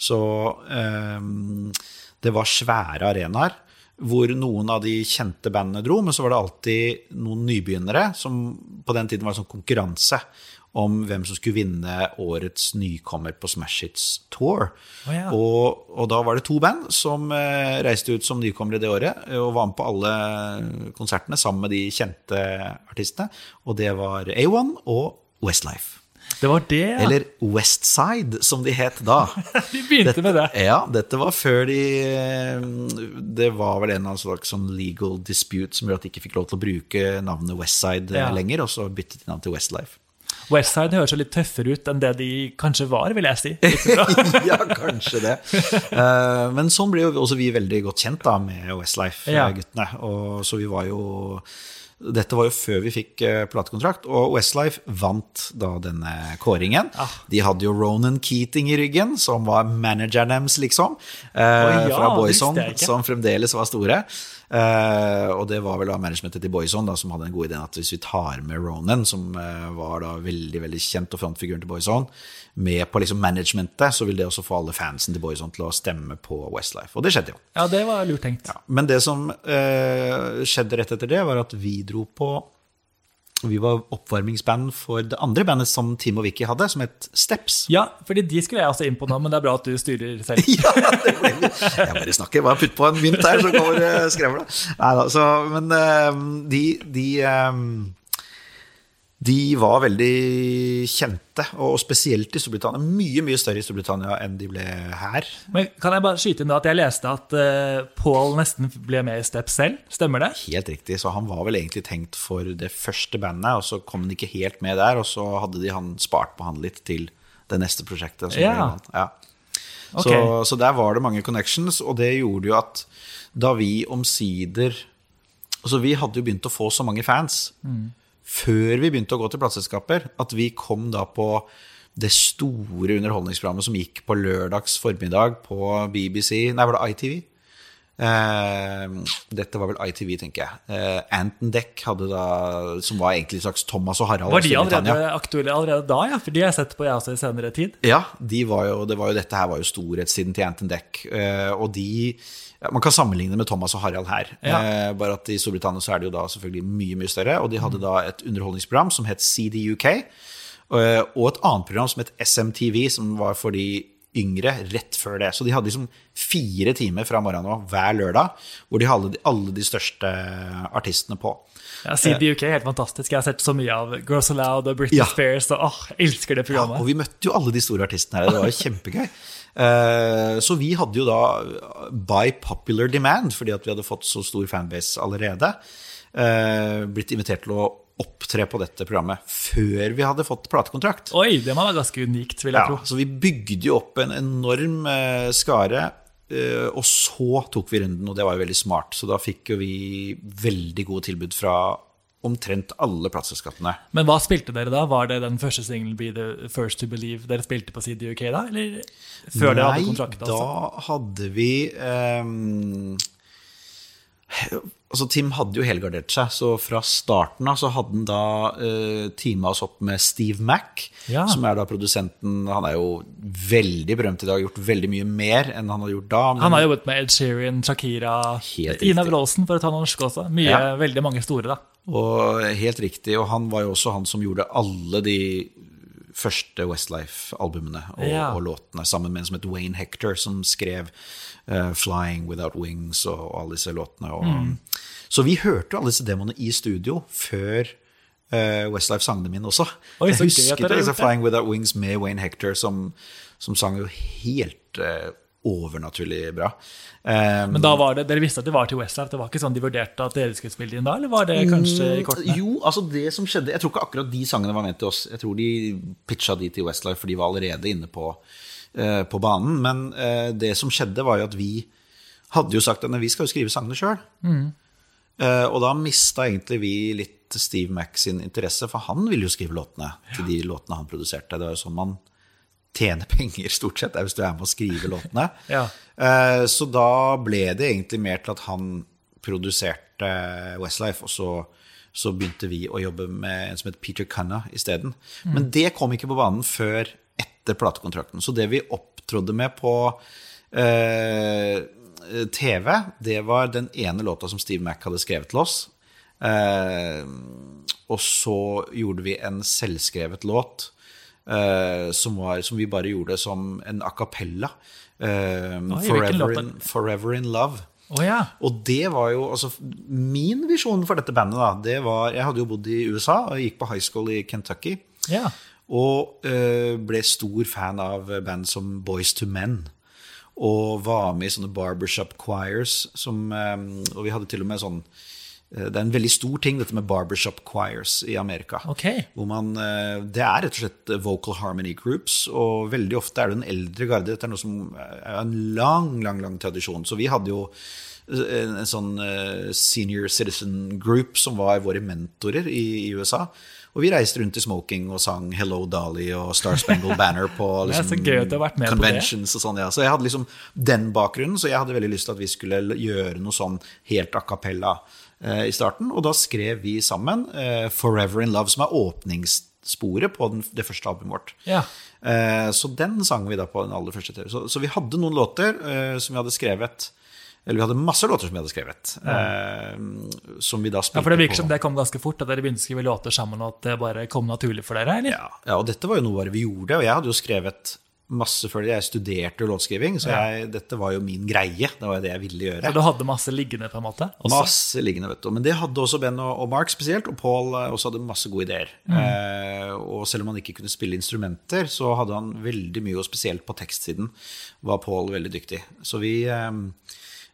Så eh, det var svære arenaer hvor noen av de kjente bandene dro, men så var det alltid noen nybegynnere som på den tiden var en sånn konkurranse om hvem som skulle vinne årets nykommer på Smash Hits Tour. Oh, ja. og, og da var det to band som eh, reiste ut som nykommere det året, og var med på alle konsertene sammen med de kjente artistene. Og det var A1 og Westlife. Det var det, ja. Eller Westside, som de het da. De begynte med det. Ja, dette var før de eh, Det var vel en slags sånn legal dispute som gjorde at de ikke fikk lov til å bruke navnet Westside eh, Ja. lenger, og så byttet de navn til Westlife. Westside høres litt tøffere ut enn det de kanskje var, vil jeg si. Ja, kanskje det. Uh, men sånn ble jo også vi veldig godt kjent da med Westlife-guttene. Ja. Så vi var jo Dette var jo før vi fikk eh, platekontrakt, og Westlife vant da denne kåringen. Ah. De hadde jo Ronan Keating i ryggen, som var manageren deres, liksom. Eh, oh, ja, fra Boyzone, som fremdeles var store. Eh, og det var vel da managementet til Boyson da, som hadde den gode ideen at hvis vi tar med Ronan, som eh, var da veldig veldig kjent og frontfiguren til Boyson, med på liksom managementet, så vil det også få alle fansen til Boyson til å stemme på Westlife. Og det skjedde jo. Ja, det var lurt tenkt. Ja, men det som eh, skjedde rett etter det, var at vi dro på Vi var oppvarmingsband for det andre bandet som Tim og Vicky hadde, som het Steps. Ja, fordi de skulle jeg også inn på nå, men det er bra at du styrer selv. Ja, det ble litt Jeg bare snakker, bare putt på en mynt her, så kommer uh, skrevla. Nei da, så Men eh, de, de eh, de var veldig kjente, og spesielt i Storbritannia. Mye mye større i Storbritannia enn de ble her. Men kan jeg bare skyte inn da at jeg leste at uh, Paul nesten ble med i Step selv? Stemmer det? Helt riktig, så han var vel egentlig tenkt for det første bandet, og så kom han ikke helt med der, og så hadde de han spart på han litt til det neste prosjektet. Ja. ja. Så, så der var det mange connections, og det gjorde jo at da vi omsider Altså, vi hadde jo begynt å få så mange fans før vi begynte å gå til plateselskaper, at vi kom da på det store underholdningsprogrammet som gikk på lørdags formiddag på BBC Nei, var det ITV? Eh, dette var vel ITV, tenker jeg. Eh, Anton Deck hadde da, som var egentlig en slags Thomas og Harald. Var de allerede aktuelle allerede da, ja? For de har jeg sett på jeg også i senere tid. Ja, de var jo, det var jo, dette her var jo storhetstiden til Anton Deck. eh, og de ja, Man kan sammenligne med Thomas og Harald her. Ja. Eh, bare at i Storbritannia så er det jo da selvfølgelig mye mye større. Og de hadde da et underholdningsprogram som het CDUK. eh, og et annet program som het SMTV, som var for de yngre rett før det. Så de hadde liksom fire timer fra morgenen av hver lørdag hvor de hadde alle de største artistene på. Ja, CDUK er helt fantastisk. Jeg har sett så mye av Girls Aloud og Britney Ja. Spears. Og åh, jeg elsker det Ja, programmet. og vi møtte jo alle de store artistene her. Det var jo kjempegøy. Eh, Så vi hadde jo da, by popular demand, fordi at vi hadde fått så stor fanbase allerede, eh, blitt invitert til å opptre på dette programmet før vi hadde fått platekontrakt. Oi, det må være ganske unikt, vil jeg Ja, tro. så vi bygde jo opp en enorm eh, skare, og så tok vi runden, og det var jo veldig smart. Så da fikk jo vi veldig gode tilbud fra omtrent alle plateselskapene. Men hva spilte dere da? Var det den første singelen Be The First To Believe dere spilte på CD UK da? Eller før dere hadde kontrakt? da Altså? hadde vi ehm, Altså, Tim hadde jo helgardert seg, så fra starten av så hadde han da uh, teama oss opp med Steve Mack, Ja. som er da produsenten Han er jo veldig berømt i dag, gjort veldig mye mer enn han hadde gjort da. men- Han har jobbet med Ed Sheeran, Shakira, Ina. Wroldsen, for å ta noen norske også. Mye, Ja. Veldig mange store, da. Og helt riktig, og han var jo også han som gjorde alle de første Westlife-albumene og, Ja. og låtene, sammen med en som het Wayne Hector, som skrev uh, 'Flying Without Wings' og, og alle disse låtene. Og, Mm. Så vi hørte jo alle disse demoene i studio før uh, Westlife sang dem inn også. Oi, Jeg husket det. 'Flying Without Wings' med Wayne Hector, som, som sang jo helt eh, overnaturlig bra. Um, Men da var det, dere visste at det var til Westlife? Det var ikke sånn de vurderte at dere skulle spille inn da? Eller var det kanskje i kortene? Mm, Jo, altså det som skjedde Jeg tror ikke akkurat de sangene var ment til oss. Jeg tror de pitcha de til Westlife, for de var allerede inne på, uh, på banen. Men uh, det som skjedde, var jo at vi hadde jo sagt at vi skal jo skrive sangene sjøl. Uh, og da mista egentlig vi litt Steve Mack sin interesse, for han ville jo skrive låtene til de låtene han produserte. Det var jo sånn man tjener penger, stort sett, er hvis du er med å skrive låtene. Ja. Eh, Så da ble det egentlig mer til at han produserte Westlife, og så, så begynte vi å jobbe med en som het Peter Cunna isteden. Men det kom ikke på banen før etter platekontrakten. Så det vi opptrådde med på eh, TV, det var den ene låta som Steve Mack hadde skrevet til oss. Eh, og så gjorde vi en selvskrevet låt som, var, som vi bare gjorde som en a cappella. Eh, hvilken forever, in, 'Forever in Love'. Oh, ja. Og det var jo altså Min visjon for dette bandet, da, det var Jeg hadde jo bodd i USA og gikk på high school i Kentucky. ja. Og uh, ble stor fan av band som Boys to Men. Og var med i sånne barbershop choirs. Som, um, og vi hadde til og med sånn eh, det er en veldig stor ting, dette med barbershop choirs i Amerika. Ok. Hvor man, eh, det er rett og slett vocal harmony groups, og veldig ofte er det en eldre garde. Dette er noe som er en lang, lang lang tradisjon. Så vi hadde jo en, sånn eh, senior citizen group som var våre mentorer i, i USA. Og vi reiste rundt i smoking og sang Hello Dolly og Star Spangled Banner på liksom, med på og sånn. Ja. Så jeg hadde liksom den bakgrunnen, så jeg hadde veldig lyst til at vi skulle gjøre noe sånn helt a cappella eh, i starten. Og da skrev vi sammen eh, Forever in Love, som er åpningssporet på den, det første albumet vårt. Ja. Eh, så den sang vi da på den aller første TV. Så, så vi hadde noen låter eh, som vi hadde skrevet Eller vi hadde masse låter som vi hadde skrevet. Eh, som vi da spilte på. ja, for det virker som det kom ganske fort, at dere begynte å skrive låter sammen, og at det bare kom naturlig for dere, eller? Ja, ja, og dette var jo noe bare vi gjorde, og jeg hadde jo skrevet masse det. Jeg studerte låtskriving, så jeg, dette var jo min greie. Det var jo det jeg ville gjøre. Så du hadde masse liggende, på en måte? også? Masse liggende, vet du. Men det hadde også Ben og, Mark spesielt, og Paul eh, også hadde masse gode ideer. Eh, og selv om han ikke kunne spille instrumenter, så hadde han veldig mye, og spesielt på tekstsiden var Paul veldig dyktig. Så vi, eh,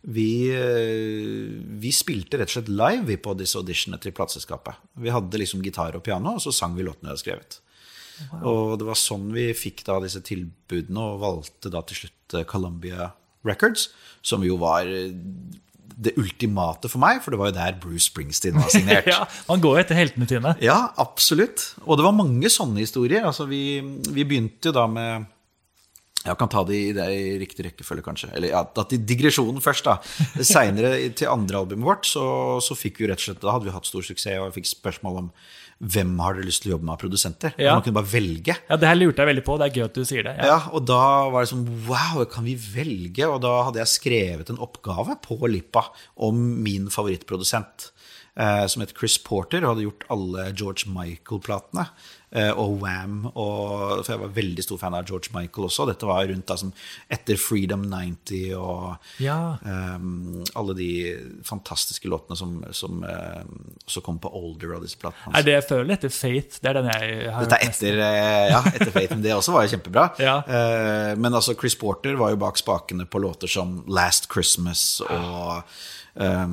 vi, eh, vi spilte rett og slett live på disse auditionene til plateselskapet. Vi hadde liksom gitar og piano, og så sang vi låtene vi hadde skrevet. Og det var sånn vi fikk da disse tilbudene, og valgte da til slutt eh, Columbia Records, som jo var eh, det ultimate for meg, for det var jo der Bruce Springsteen var signert. Ja, Man går jo etter heltene sine. Ja, absolutt. Og det var mange sånne historier. Altså, vi, vi begynte jo da med Jeg kan ta det i, det i riktig rekkefølge, kanskje. Eller ja, digresjonen først, da. Seinere, til andre albumet vårt, så, så fikk vi rett og slett Da hadde vi hatt stor suksess, og jeg fikk spørsmål om hvem har dere lyst til å jobbe med av produsenter. Ja. Man kunne bare velge. Ja, Det her lurte jeg veldig på. Det er gøy at du sier det. Ja. Ja, og da var det sånn Wow, kan vi velge? Og da hadde jeg skrevet en oppgave på Lippa om min favorittprodusent, som het Chris Porter, og hadde gjort alle George Michael-platene. Eh, og Wam, og, for jeg var veldig stor fan av George Michael også. Dette var rundt da som etter Freedom 90 og Ja. eh, alle de fantastiske låtene som, som eh, også kom på Older og disse platene. Er det jeg føler etter Faith? Det er den jeg har Dette er etter, eh, ja, etter Faith, men det også var jo kjempebra. Ja. Eh, Men altså, Chris Porter var jo bak spakene på låter som Last Christmas og eh,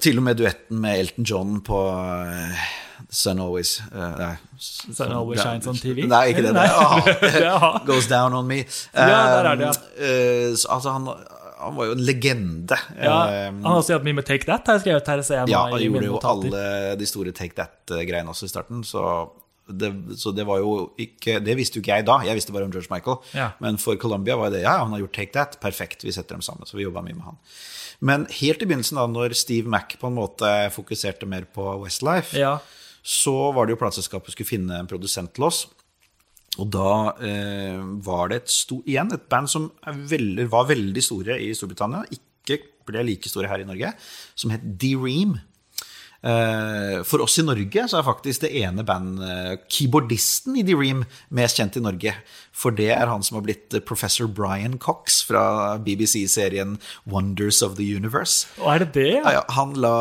Til og med duetten med Elton John på eh, Sun Always eh, Nei. Sun Always Shines on TV? Nei, ikke det. Nei. Ah, Goes Down On Me. Ja, der er det, ja. Eh, altså, han, han var jo en legende. Ja, Eh, han har også hatt mye med Take That, har jeg skrevet her. ja, han gjorde jo alle de store Take That-greiene også i starten. Så det, så det var jo ikke Det visste jo ikke jeg da, jeg visste bare om George Michael. Ja. Men for Columbia var det ja, han har gjort Take That, perfekt, vi setter dem sammen. Så vi jobba mye med han. Men helt i begynnelsen, da når Steve Mack på en måte fokuserte mer på Westlife, Ja. så var det jo plateselskapet skulle finne en produsent til oss. Og da eh, var det et sto- igjen et band som veldig, var veldig store i Storbritannia, ikke ble like store her i Norge, som het D-Ream. Eh, for oss i Norge så er faktisk det ene band, eh, keyboardisten i The Ream mest kjent i Norge. For det er han som har blitt eh, professor Brian Cox fra BBC-serien Wonders of the Universe. Og er det det? Ja, Ja? ja, han la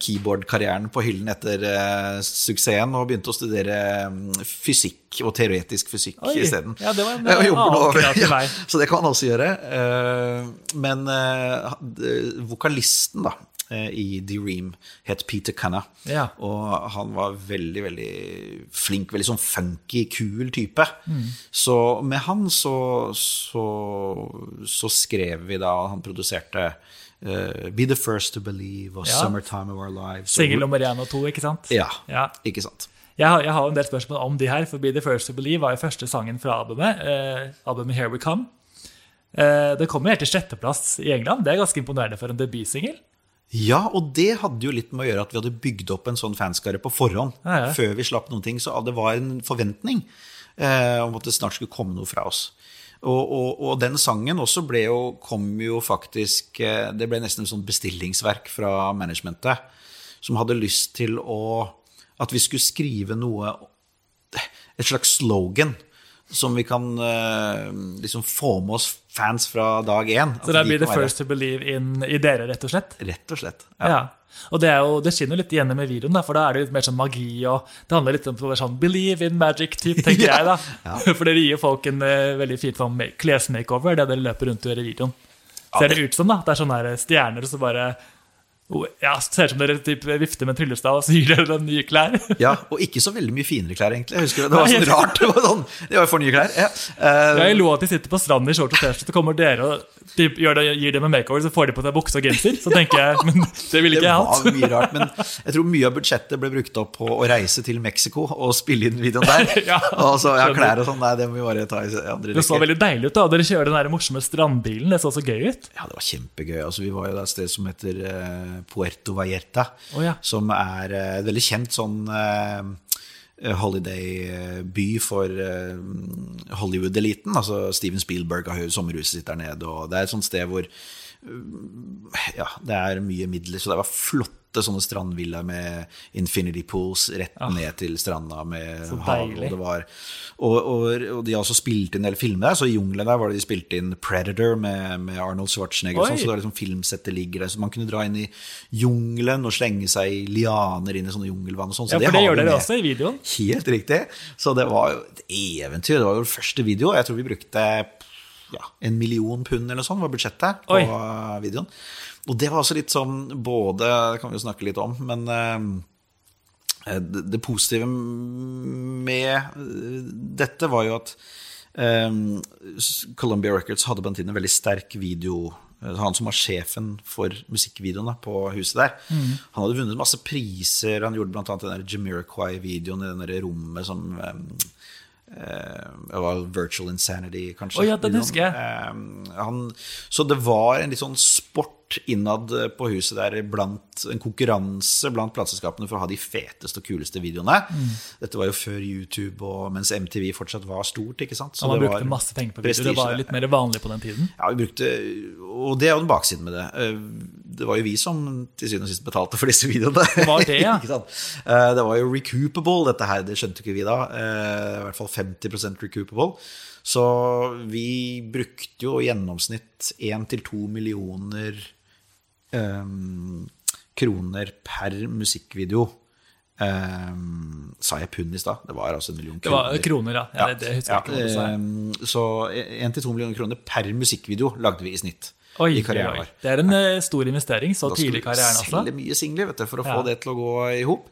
keyboard-karrieren på hyllen etter uh, suksessen og begynte å studere mm, fysikk og teoretisk fysikk isteden. ja, det var en Eh, annen vei. så det kan han også gjøre. Uh, men uh, vokalisten da, eh, i The-Ream het Peter Canna. Ja. Og han var veldig, veldig flink, veldig sånn funky, kul type. Mm. Så med han så, så, så skrev vi da, han produserte uh, Be the First to Believe og Ja. Summertime of Our Lives. Singel nummer én og to, ikke sant? Ja, Ja. ikke sant. Jeg har, jeg har en del spørsmål om de her, for Be The First To Believe var jo første sangen fra albumet. Eh, albumet Here We Come. Eh, det kommer helt til sjetteplass i England. Det er ganske imponerende for en debutsingel. Ja, og det hadde jo litt med å gjøre at vi hadde bygd opp en sånn fanskare på forhånd. Ja, ja. Før vi slapp noen ting, så det var en forventning eh, om at det snart skulle komme noe fra oss. Og, og, og den sangen også ble jo, kom jo faktisk eh, Det ble nesten et sånn bestillingsverk fra managementet, som hadde lyst til å At vi skulle skrive noe Et slags slogan som vi kan uh, liksom få med oss fans fra dag én. Så det blir The First To Believe in, i dere, rett og slett. Rett og slett. Ja. Og det, jo, det skinner jo litt igjennom med videoen, for da er det litt mer sånn magi. og Det handler litt om å være sånn believe in magic-type, tenker Ja. jeg. da. For dere gir folk en uh, veldig fin ma- klesmakeover, det dere løper rundt og gjør i videoen. Ser det ut som, da. Det er sånne stjerner som bare Ja, Ser ut som dere typ, vifter med en tryllestav og så gir dere dem nye klær. Ja, Og ikke så veldig mye finere klær, egentlig. Jeg husker Det, det var sånn rart. Det var, sånn, de var for nye klær. Ja. Eh, Jeg lo at de sitter på stranden i shorts og T-skjorte, så kommer dere og gjør det, gir dem en makeover, så får de på seg bukse og genser. Så tenker jeg men det ville ikke jeg var mye rart, men jeg tror mye av budsjettet ble brukt opp på å reise til Mexico og spille inn videoen der. Ja, og så ja, skjønner. klær og sånn, nei, det må vi bare ta i andre Det så veldig deilig ut. da Dere kjører den der morsomme strandbilen. Det så så gøy ut. Ja, det var kjempegøy. Altså, vi var jo et sted som heter eh, Puerto Vallarta, oh, ja. som er eh, et veldig kjent sånn eh, holiday-by for eh, Hollywood-eliten. Altså Steven Spielberg har jo sommerhuset sitt der nede, og det er et sånt sted hvor eh, ja, det er mye midler, så det var flotte sånne strandvillaer med infinity pools rett ned til stranda med Ah. Hav. Og, var, og, og, og de har også spilt inn en del filmer der, så i jungelen der var det de spilte inn Predator med, med Arnold Schwarzenegger. og Sånn, så det var liksom filmsettet ligger der, så man kunne dra inn i jungelen og slenge seg i lianer inn i sånne jungelvann og sånn. Så Ja, For det det gjør dere med. også i videoen. Helt riktig. Så det var jo et eventyr. Det var jo første video. Jeg tror vi brukte ja, en million pund eller sånt var budsjettet på Oi. videoen. Og det var også litt sånn både Det kan vi jo snakke litt om, men eh, det, det positive med eh, dette var jo at eh, Columbia Records hadde på den tiden en veldig sterk video eh, han som var sjefen for musikkvideoene på huset der, han hadde vunnet masse priser. Han gjorde bl.a. den Jamiroquai-videoen i det rommet som eh, var Virtual Insanity, kanskje. Oh, ja, den husker jeg. Eh, han, så det var en litt sånn sport innad på huset der blant en konkurranse blant plateselskapene for å ha de feteste og kuleste videoene. Mm. Dette var jo før YouTube, og mens MTV fortsatt var stort. ikke sant? Så Og man brukte masse penger på video. Det var litt mer vanlig på den tiden. ja, vi brukte, og det er jo den baksiden med det. Eh, Det var jo vi som til syvende og sist betalte for disse videoene. Det var det, ja. Eh, det var jo recoupable, dette her. Det skjønte ikke vi da. Eh, I hvert fall 50% recoupable. Så vi brukte jo i gjennomsnitt 1-2 millioner eh, kroner per musikkvideo. Eh, sa jeg pund i stad? Det var altså en million Det var kroner. ja. ja. ja, det, det du sa. eh, Så 1-2 millioner kroner per musikkvideo lagde vi i snitt. Oi, i karrieren vår. Det er en eh, stor investering så Da tidlig i vi karrieren også. selge mye singler vet du, for å Ja. få det til å gå i hop.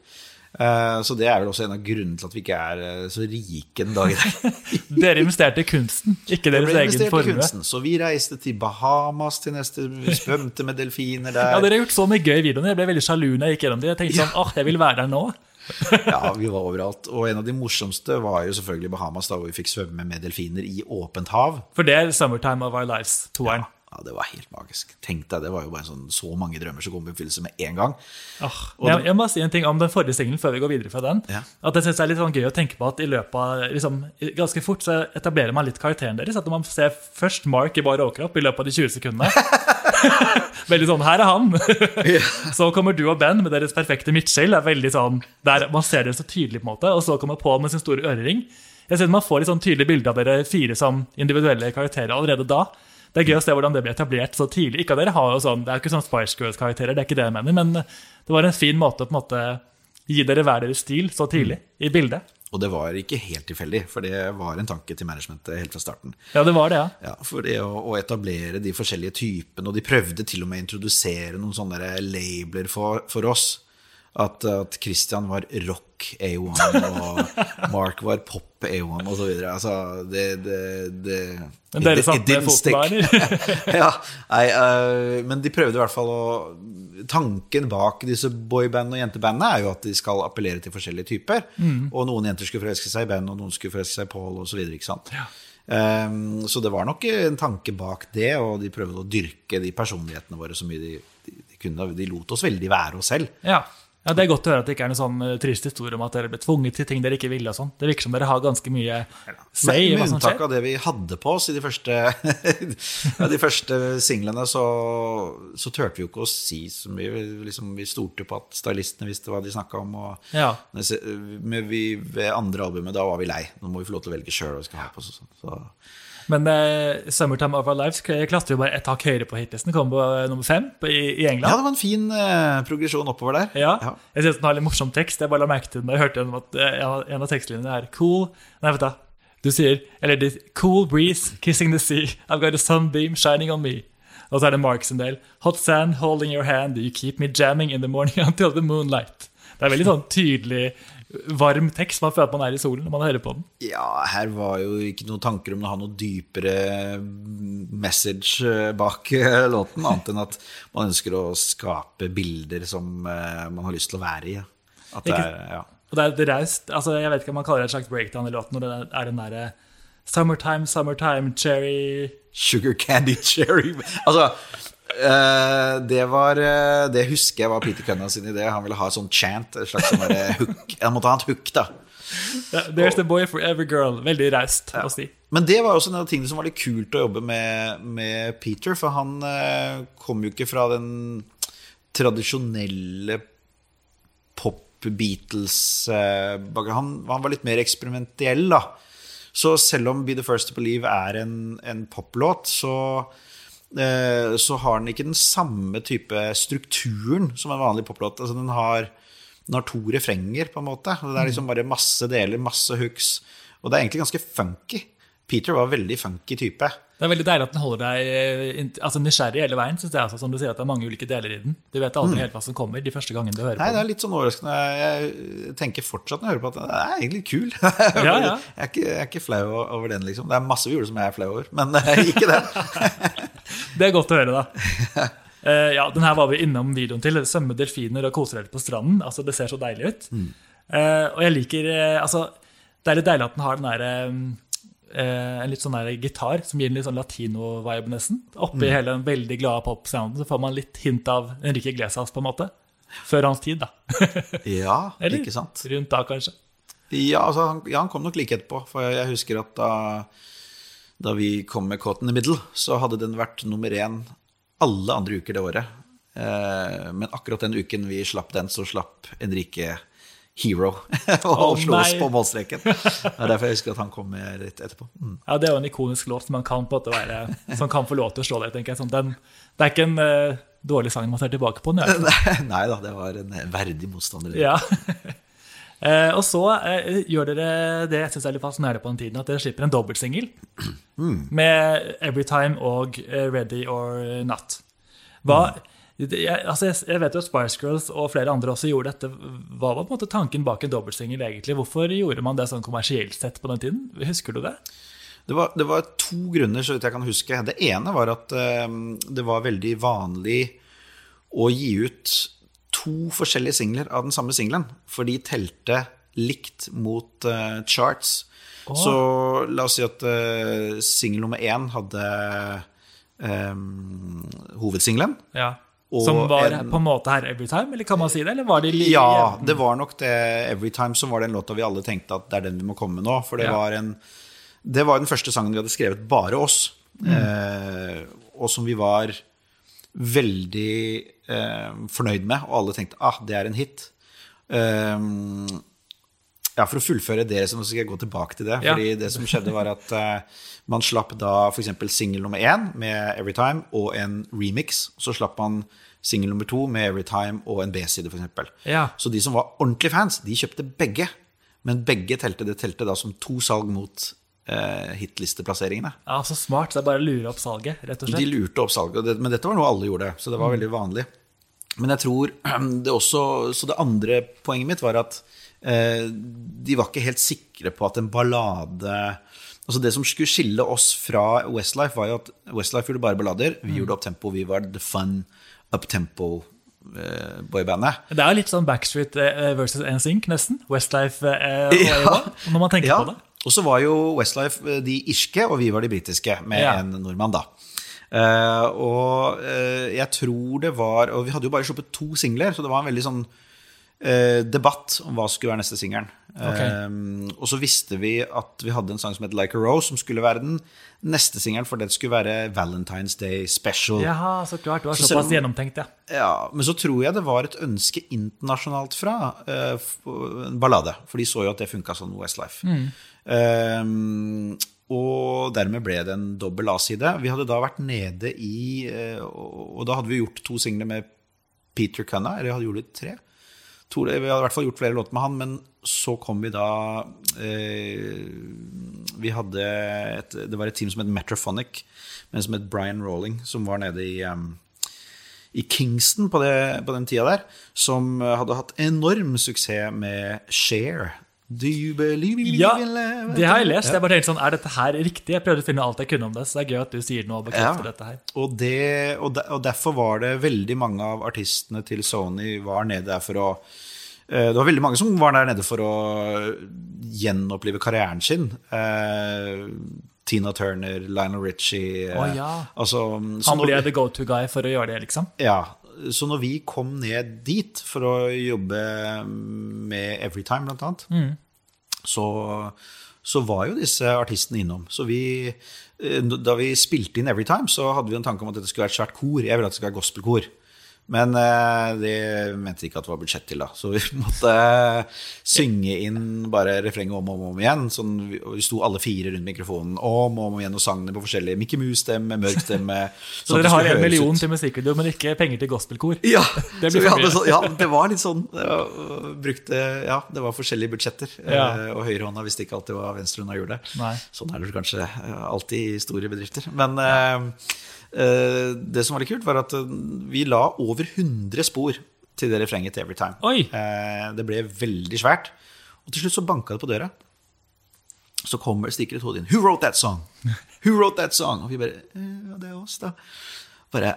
Eh, Så det er vel også en av grunnene til at vi ikke er eh, så rike den dag i dag. Dere investerte i kunsten, ikke deres egen formue. kunsten, så vi reiste til Bahamas til neste Svømte med delfiner der. Ja, Dere har gjort så mye gøy i videoene. Jeg ble veldig sjalu når jeg gikk gjennom det. Jeg tenkte sånn, åh, jeg vil være der nå. Ja, vi var overalt. Og en av de morsomste var jo selvfølgelig Bahamas, da hvor vi fikk svømme med delfiner i åpent hav. For det er 'Summertime of Our Lives', toeren. Ja, det var helt magisk. Tenk deg, det var jo bare sånn, så mange drømmer som kom i oppfyllelse med en gang. Oh, jeg, jeg må si en ting om den forrige singelen før vi går videre fra den. Ja. At jeg synes det er litt sånn gøy å tenke på at i løpet av liksom, Ganske fort så etablerer man litt karakteren deres. At man ser først Mark i bar overkropp i løpet av de 20 sekundene. veldig sånn Her er han! så kommer du og Ben med deres perfekte midtskill. er veldig sånn, der Man ser dere så tydelig, på en måte Og så kommer Paul med sin store ørering. Jeg synes Man får litt sånn tydelig bilde av dere fire som individuelle karakterer allerede da. Det er gøy å se hvordan det blir etablert så tidlig. Ikke at dere har jo sånn, Det er jo ikke sånn Spice Girls-karakterer, det er ikke det jeg mener, men det var en fin måte å på en måte gi dere hver deres stil så tidlig i bildet. Og det var ikke helt tilfeldig, for det var en tanke til managementet helt fra starten. Ja, det var det, ja. Ja, For det å, å etablere de forskjellige typene, og de prøvde til og med å introdusere noen sånne labler for, for oss. At, at Christian var rock A1, og Mark var pop A1, og så videre. Altså, det, det, det Men dere it didn't foten ja, nei, uh, men de prøvde i hvert fall å Tanken bak disse boyband- og jentebandene er jo at de skal appellere til forskjellige typer. Mm. Og noen jenter skulle forelske seg i band, og noen skulle forelske seg i Paul, osv. Um, så det var nok en tanke bak det, og de prøvde å dyrke de personlighetene våre så mye de, de, de kunne. De lot oss veldig være oss selv. Ja. Ja, Det er godt å høre at det ikke er noen sånn eh, trist historie om at dere ble tvunget til ting dere ikke ville. og sånn. Det virker som dere har ganske mye say i hva som unntak skjer. av det vi hadde på oss i de første, ja, de første singlene, så, så turte vi jo ikke å si så mye. Vi, liksom, vi stolte på at stylistene visste hva de snakka om. Og Ja. med vi, ved andre albumet, da var vi lei. Nå må vi få lov til å velge sjøl hva vi skal ha på oss. sånn. Så, Men uh, 'Summertime of Our Lives' klatrer jo bare et hakk høyere på hitlisten. Kom på uh, nummer fem på- i, i ja, det var en fin uh, progresjon oppover der. Ja. Ja. Jeg synes den har litt morsom tekst. Jeg bare la merke til den da jeg hørte den, at en av- tekstlinjene er cool Nei, vet du. Du sier Eller det, Cool breeze, kissing the sea. I've got a sunbeam shining on me. Og så er det Marks en del. Hot sand holding your hand, you keep me jamming in the morning until the moonlight. Det er veldig sånn tydelig, varm tekst. Man føler at man er i solen når man hører på den. Ja, her var jo ikke noen tanker om å ha noe dypere message eh, bak eh, låten, annet enn at man ønsker å skape bilder som eh, man har lyst til å være i. At det er, ja. Og det er reist. Altså, jeg vet ikke om man kaller det et slags breakdown i låten når det er den derre Summertime, summertime, cherry Sugar candy cherry Altså, eh, det var uh, Det husker jeg var Peter Cunningham sin idé. Han ville ha sånn chant, et slags sånn hook. Han måtte ha et hook, da. Ja, There's the boy for every girl. Veldig raust å si. Men det var også en av tingene som var litt kult å jobbe med, med Peter, for han uh, kom jo ikke fra den tradisjonelle pop-Beatles-bakgrunnen. han, han var litt mer eksperimentell, da. Så selv om Be The First To Believe er en, en poplåt, så, eh, så har den ikke den samme type strukturen som en vanlig poplåt. Altså, den, har, den har to refrenger, på en måte. Og det er liksom bare masse deler, masse hooks. Og det er egentlig ganske funky. Peter var en veldig funky type. Det er veldig deilig at den holder deg eh, altså, nysgjerrig hele veien. Synes jeg, altså, som du sier, at det er mange ulike deler i den. Du vet aldri helt hva som kommer de første gangene du hører Mm. Nei, på det er litt sånn overraskende. Jeg tenker fortsatt når jeg hører på at den er egentlig kul. Ja, ja. Jeg, er ikke, jeg er ikke flau over den, liksom. Det er masse vi gjorde som jeg er flau over, men eh, ikke den. Det er godt å høre, da. Uh, ja, den her var vi innom videoen til. Svømme delfiner og kose dere på stranden. Altså, Det ser så deilig ut. Mm. Uh, og jeg liker uh, altså, Det er litt deilig at den har den der, en litt sånn der gitar som gir en litt sånn latino-vibe, nesten. Oppi Mm. hele den veldig glade pop-sounden så får man litt hint av Enrique Glesas, på en måte. Før hans tid, da. Ja, Eller ikke sant. rundt da, kanskje. Ja, altså, han, ja, han kom nok like etterpå. For jeg husker at da, da vi kom med Caught in the Middle, så hadde den vært nummer én alle andre uker det året. Eh, men akkurat den uken vi slapp den, så slapp Enrique Hero og Å, slo oss på målstreken. Det er derfor jeg husker at han kom med litt etterpå. Mm. Ja, Det er jo en ikonisk låt som, man kan, være, som kan få lov til å slå deg. tenker jeg. Sånn, den, det er ikke en uh, dårlig sang man ser tilbake på. Den, i hvert fall. Nei da, det var en verdig motstander. Ja. Eh, og så eh, gjør dere det jeg syns er litt fascinerende på den tiden, at dere slipper en dobbeltsingel med Everytime og eh, Ready or Not. Hva, jeg, altså jeg, jeg vet jo at Spice Girls og flere andre også gjorde dette. Hva var på en måte tanken bak en dobbeltsingel egentlig? Hvorfor gjorde man det sånn kommersielt sett på den tiden? Husker du det? Det var, det var to grunner, så vidt jeg kan huske. Det ene var at eh, det var veldig vanlig å gi ut to forskjellige singler av den samme singelen, for de telte likt mot uh, charts. Så la oss si at uh, singel nummer én hadde um, hovedsingelen. Ja. Som var en- på en måte her Everytime, eller kan man si det? Eller var det li- Ja, det var nok det. Everytime som var den låta vi alle tenkte at det er den vi må komme med nå. For det, Ja. var, en, det var den første sangen vi hadde skrevet bare oss. Eh, og som vi var veldig eh, fornøyd med, og alle tenkte ah, det er en hit. Um, ja, For å fullføre det, så skal jeg gå tilbake til det. Ja. Fordi det som skjedde, var at uh, man slapp da f.eks. singel nummer én med Everytime og en remix. Så slapp man singel nummer to med Everytime og en B-side, f.eks. Ja. Så de som var ordentlige fans, de kjøpte begge. Men begge telte, det telte da som to salg mot eh, hitlisteplasseringene. Ja, Så smart. Det er bare å lure opp salget, rett og De lurte opp salget, det, men dette var noe alle gjorde, så det var veldig vanlig. Men jeg tror det også Så det andre poenget mitt var at eh, de var ikke helt sikre på at en ballade Altså Det som skulle skille oss fra Westlife, var jo at Westlife gjorde bare ballader. Vi gjorde uptempo, vi var the fun uptempo-boybandet. Det er jo litt sånn Backstreet eh, versus NSYNC, nesten. Westlife eh, og Ja. Når man tenker Ja, på det. Og så var jo Westlife eh, de irske, og vi var de britiske, med Ja. en nordmann, da. Uh, og uh, jeg tror det var Og vi hadde jo bare sluppet to singler, så det var en veldig sånn uh, debatt om hva skulle være neste singelen. Okay. Og så visste vi at vi hadde en sang som het Like a Rose, som skulle være den neste singelen, for det skulle være Valentine's Day Special. Jaha, så klart. Det var såpass så gjennomtenkt, ja. Ja, Men så tror jeg det var et ønske internasjonalt fra en ballade. For de så jo at det funka som Westlife. Um, og dermed ble det en dobbel A-side. Vi hadde da vært nede i eh, Og da hadde vi gjort to singler med Peter Cunna, eller hadde gjort tre. Vi hadde i hvert fall gjort flere låter med han, men så kom vi da eh, Vi hadde et, det var et team som het Metrophonic, men som het Brian Rolling, som var nede i, um, i Kingston på, det, på den tida der, som hadde hatt enorm suksess med Share. Do you believe in Ja, love? det har jeg lest. Jeg bare tenkte sånn, Er dette her riktig? Jeg prøvde å finne alt jeg kunne om det, så det er gøy at du sier noe og bekrefter Ja. dette her. Og, det, og, de, og derfor var det veldig mange av artistene til Sony var nede der for å eh, Det var veldig mange som var der nede for å gjenopplive karrieren sin. Eh, Tina Turner, Lionel Richie oh, ja. altså, Han ble ble the go-to guy for å gjøre det, liksom. Ja, så når vi kom ned dit for å jobbe med Everytime, blant annet, så, så var jo disse artistene innom. Så vi, eh, da vi spilte inn Everytime, så hadde vi en tanke om at dette skulle være et svært kor. Jeg ville at det skulle være gospelkor. Men eh, det mente ikke at det var budsjett til, da. Så vi måtte synge inn bare refrenget om og om, om igjen. Sånn, vi, sto alle fire rundt mikrofonen om og om igjen og sang det på forskjellige Mickey Mouse-stemme, mørk stemme. Så sånn dere har en million ut. til musikkvideo, men ikke penger til gospelkor? Ja, Det så ja, det var litt sånn. Det var, brukte, ja, det var forskjellige budsjetter. Ja. eh, Og høyrehånda visste ikke alltid hva venstrehånda gjorde. Nei. Sånn er det kanskje eh, alltid i store bedrifter. Men ja. eh, det som var litt kult, var at eh, vi la over 100 spor til det refrenget til Everytime. Oi. Eh, det ble veldig svært. Og til slutt så banka det på døra. Så kommer stikker et hode inn. Who wrote that song? Who wrote that song? Og vi bare eh, Ja, det er oss, da. Bare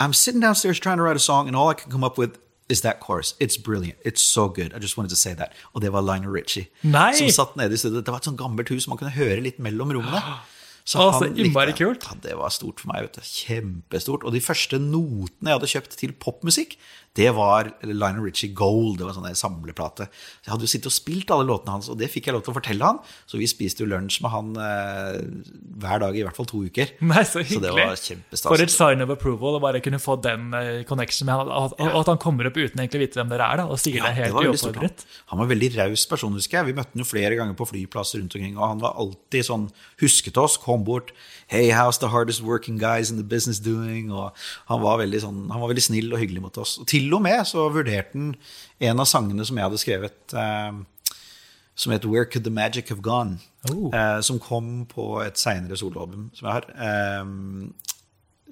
I'm sitting downstairs trying to write a song, and all I can come up with is that chorus. It's brilliant. It's so good. I just wanted to say that. Og det var Lionel Richie. Nei. Som satt nede i stedet. Det var et sånt gammelt hus man kunne høre litt mellom rommene. Så ah, han så innmari det. kult. Ja, det var stort for meg. vet du. Kjempestort. Og de første notene jeg hadde kjøpt til popmusikk, det var Lionel Richie Gold. Det var en sånn samleplate. Så jeg hadde jo sittet og spilt alle låtene hans, og det fikk jeg lov til å fortelle han. Så vi spiste jo lunsj med han eh, hver dag i hvert fall to uker. Nei, så Så det hyggelig. var kjempestas. For et sign of approval å bare kunne få den eh, connection med han. Og, og at han kommer opp uten egentlig å vite hvem dere er, da, og sier Ja, det helt uoppfordret. Han. var var veldig raus person, husker jeg. Vi møtte han jo flere ganger på flyplasser rundt omkring, og han var alltid sånn husket oss, kom bort. Hey, how's the hardest working guys in the business doing? Og han var veldig, sånn, han var veldig snill og hyggelig mot oss. Og til og med så vurderte han en av sangene som jeg hadde skrevet, eh, som het Where Could the Magic Have Gone? Oh. Eh, som kom på et seinere soloalbum som jeg har. Eh,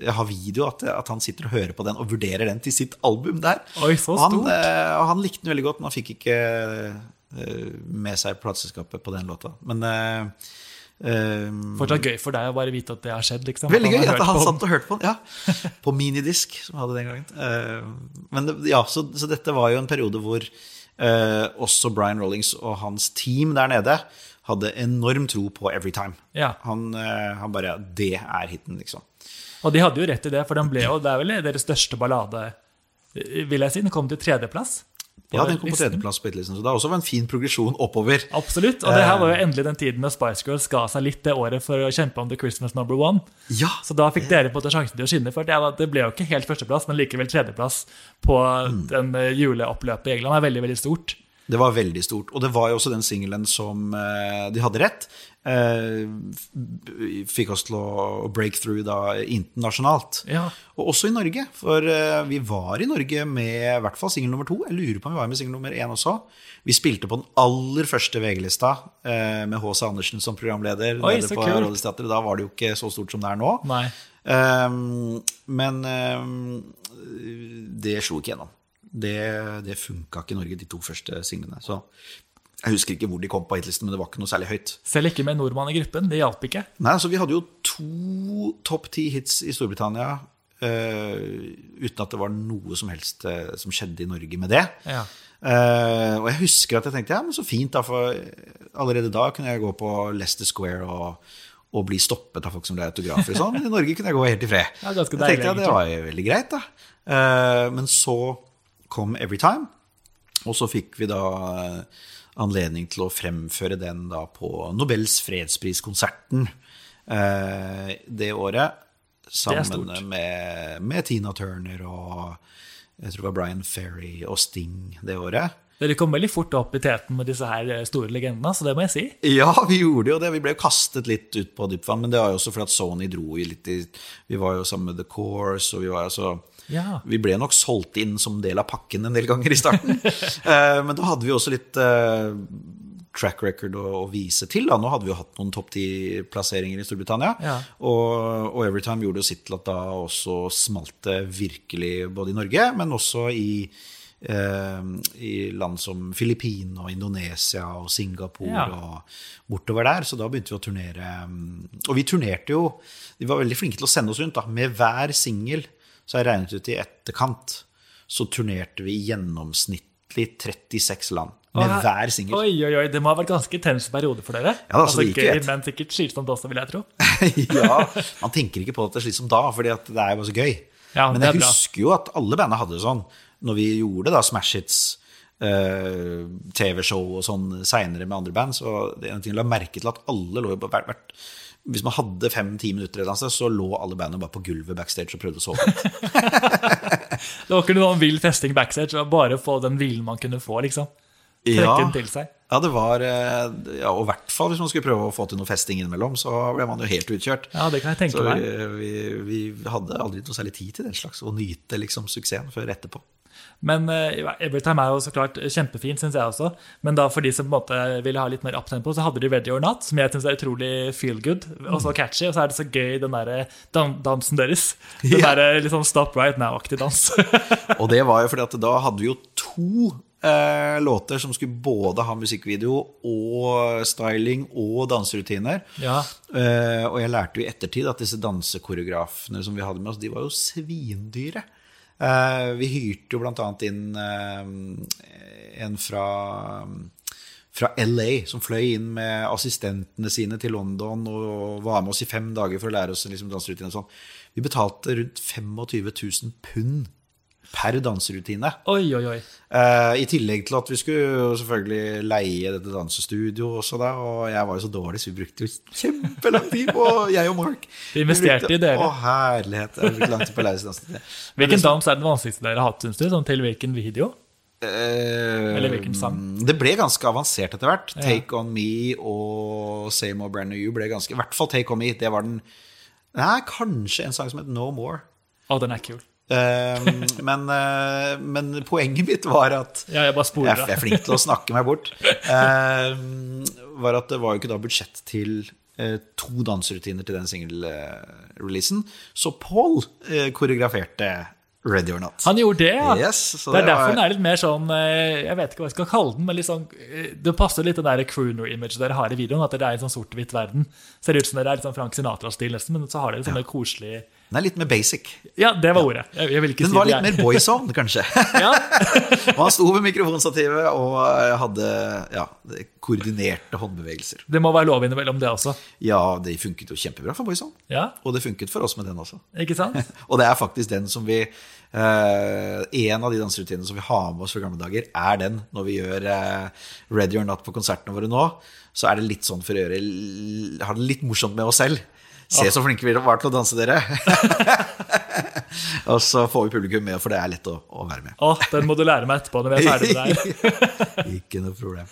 jeg har video at, at han sitter og hører på den og vurderer den til sitt album der. Oi, så Og han, eh, han likte den veldig godt, men han fikk ikke eh, med seg plateselskapet på den låta. Men eh, Fortsatt gøy for deg å bare vite at det har skjedd, liksom. Veldig gøy at hørt han satt og hørte på den. Ja, På minidisk, som jeg hadde den gangen. Uh, Men det, ja, så, så dette var jo en periode hvor uh, også Brian Rollings og hans team der nede hadde enorm tro på Everytime. Ja. Han, uh, han bare Det er hiten, liksom. Og de hadde jo rett i det, for den ble jo, det er vel deres største ballade, eh, vil jeg si. Den kom til tredjeplass. Ja, den kom på tredjeplass på hitlisten, så det har også en fin progresjon oppover. Absolutt. Og det her Eh. var jo endelig den tiden da Spice Girls ga seg litt det året for å kjempe om The Christmas Number One. Ja, Så da fikk dere på en måte sjansen til å skinne. For det, ble jo ikke helt førsteplass, men likevel tredjeplass på Mm. den eh, juleoppløpet i England er veldig, veldig stort. Det var veldig stort. Og det var jo også den singelen som eh, de hadde rett. eh, fikk oss til å break through da internasjonalt. Ja. Og også i Norge. For eh, vi var i Norge med i hvert fall singel nummer to. Jeg lurer på om vi var med singel nummer én også. Vi spilte på den aller første VG-lista med H.C. Andersen som programleder. Oi, på kult. Da var det jo ikke så stort som det er nå. Nei. Ehm, men ehm, det slo ikke gjennom. Det, det funka ikke i Norge, de to første singlene. Så jeg husker ikke hvor de kom på hitlisten, men det var ikke noe særlig høyt. Selv ikke med nordmann i gruppen. Det hjalp ikke. Nei, altså Vi hadde jo to topp ti hits i Storbritannia Uh, uten at det var noe som helst uh, som skjedde i Norge med det. Ja. Uh, og jeg husker at jeg tenkte ja, men så fint, da, for allerede da kunne jeg gå på Leicester Square og, og bli stoppet av folk som ble autografer. Sånn. Men i Norge kunne jeg gå helt i fred. Ja, ganske jeg tenkte ja, det var jo veldig greit, da. Men så kom Everytime, og så fikk vi da eh, anledning til å fremføre den da på Nobels fredspriskonserten eh, det året. Sammen det med, med Tina Turner og jeg tror det var Brian Ferry og Sting det året. Dere kom veldig fort opp i teten med disse her eh, store legendene, så det må jeg si. Ja, vi gjorde jo det. Vi ble jo kastet litt ut på dypt vann, men det var jo også fordi at Sony dro i litt i Vi var jo sammen med The Course, og vi var altså Ja. Vi ble nok solgt inn som del av pakken en del ganger i starten. Eh, men da hadde vi også litt eh, track record å, å vise til. Da. Nå hadde vi jo hatt noen topp ti-plasseringer i Storbritannia. Ja. Og, og Everytime gjorde jo sitt til at da også smalt det virkelig både i Norge, men også i, eh, i land som Filippinene og Indonesia og Singapore Ja. og bortover der. Så da begynte vi å turnere. mm, Og vi turnerte jo De var veldig flinke til å sende oss rundt. da. Med hver singel, så har jeg regnet ut i etterkant, så turnerte vi gjennomsnittlig 36 land. Med Åh, hver singel. Oi, oi, oi, det må ha vært ganske tens periode for dere. Ja, altså, det jo gøy, men sikkert slitsomt også, vil jeg tro. ja, Man tenker ikke på at det er slitsomt da, fordi det er jo bare så gøy. Ja, Men jeg husker jo at alle bandene hadde det sånn. Når vi gjorde da Smash Hits, eh, TV-show og sånn seinere med andre band, så det er en ting jeg la merke til at alle lå jo på hvert, hvert Hvis man hadde fem-ti minutter, eller så lå alle bandene bare på gulvet backstage og prøvde å sove litt. Det var ikke noen vill festing backstage, det var bare å få den hvilen man kunne få, liksom. Trekke den til seg. Ja, det var eh, ja, Og i hvert fall hvis man skulle prøve å få til noe festing innimellom, så ble man jo helt utkjørt. Ja, det kan jeg tenke Så meg. vi, vi, vi hadde aldri noe særlig tid til den slags, å nyte liksom suksessen før etterpå. Men uh, Everytime er jo så klart kjempefint, syns jeg også. Men da for de som på en måte ville ha litt mer uptempo, så hadde de Ready or Not, som jeg syns er utrolig feel good og så catchy. Og så er det så gøy, den derre dan dansen deres. Den Ja. derre litt sånn Stop Right Now-aktig dans. Og det var jo fordi at da hadde vi jo to eh, låter som skulle både ha musikkvideo og styling og danserutiner. ja. Eh, og jeg lærte jo i ettertid at disse dansekoreografene som vi hadde med oss, de var jo svindyre. Eh, vi hyrte jo annet inn eh, en fra fra LA, som fløy inn med assistentene sine til London og var med oss i fem dager for å lære oss liksom, danserutine. og sånn. Vi betalte rundt 25 000 pund per danserutine. Oi, oi, oi. Uh, I tillegg til at vi skulle selvfølgelig leie dette dansestudioet også da, og jeg var jo så dårlig, så vi brukte jo kjempelang tid på, jeg og Mark. Vi investerte brukte- i dere. Å, herlighet. Jeg brukte lang tid på å lære seg. Hvilken dans er den vanskeligste dere har hatt, syns du? Sånn til hvilken video? Uh, Eller hvilken sang? Det ble ganske avansert etter hvert. Take On Me og Same Old Brand New You ble ganske I hvert fall Take On Me. Det var den Nei, kanskje en sang som het No More. Å, den er kul. Eh, men, eh, men poenget mitt var at Ja, jeg jeg, jeg er flink til å snakke meg bort. Eh, var at det var jo ikke da budsjett til eh, to danserutiner til den singelreleasen. Så Paul eh, koreograferte Ready or Not. Han gjorde det, ja. Yes, så det er det derfor var- den er litt mer sånn Jeg vet ikke hva jeg skal kalle den, men litt sånn, det passer litt den der crooner-image dere har i videoen. At det er en sånn sort-hvitt verden. Ser ut som dere er litt sånn Frank Sinatra-stil, nesten, men så har dere sånne koselige Den er litt mer basic. Ja, det var ordet. Jeg, jeg Den si var litt er- mer boyzone, kanskje. Ja, Og han sto ved mikrofonstativet og eh, hadde ja, koordinerte håndbevegelser. Det må være lov innimellom, det også. Ja, det funket jo kjempebra for boyzone. Ja, Og det funket for oss med den også. ikke sant? Og det er faktisk den som vi Uh, En av de danserutinene som vi har med oss fra gamle dager, er den når vi gjør uh, Ready or Not på konsertene våre nå. Så er det litt sånn for å gjøre l- Ha det litt morsomt med oss selv. Se så flinke vi var til å danse, dere. og så får vi publikum med, for det er lett å, å være med. Å, den må du lære meg etterpå når vi er ferdig med her. Ikke noe problem.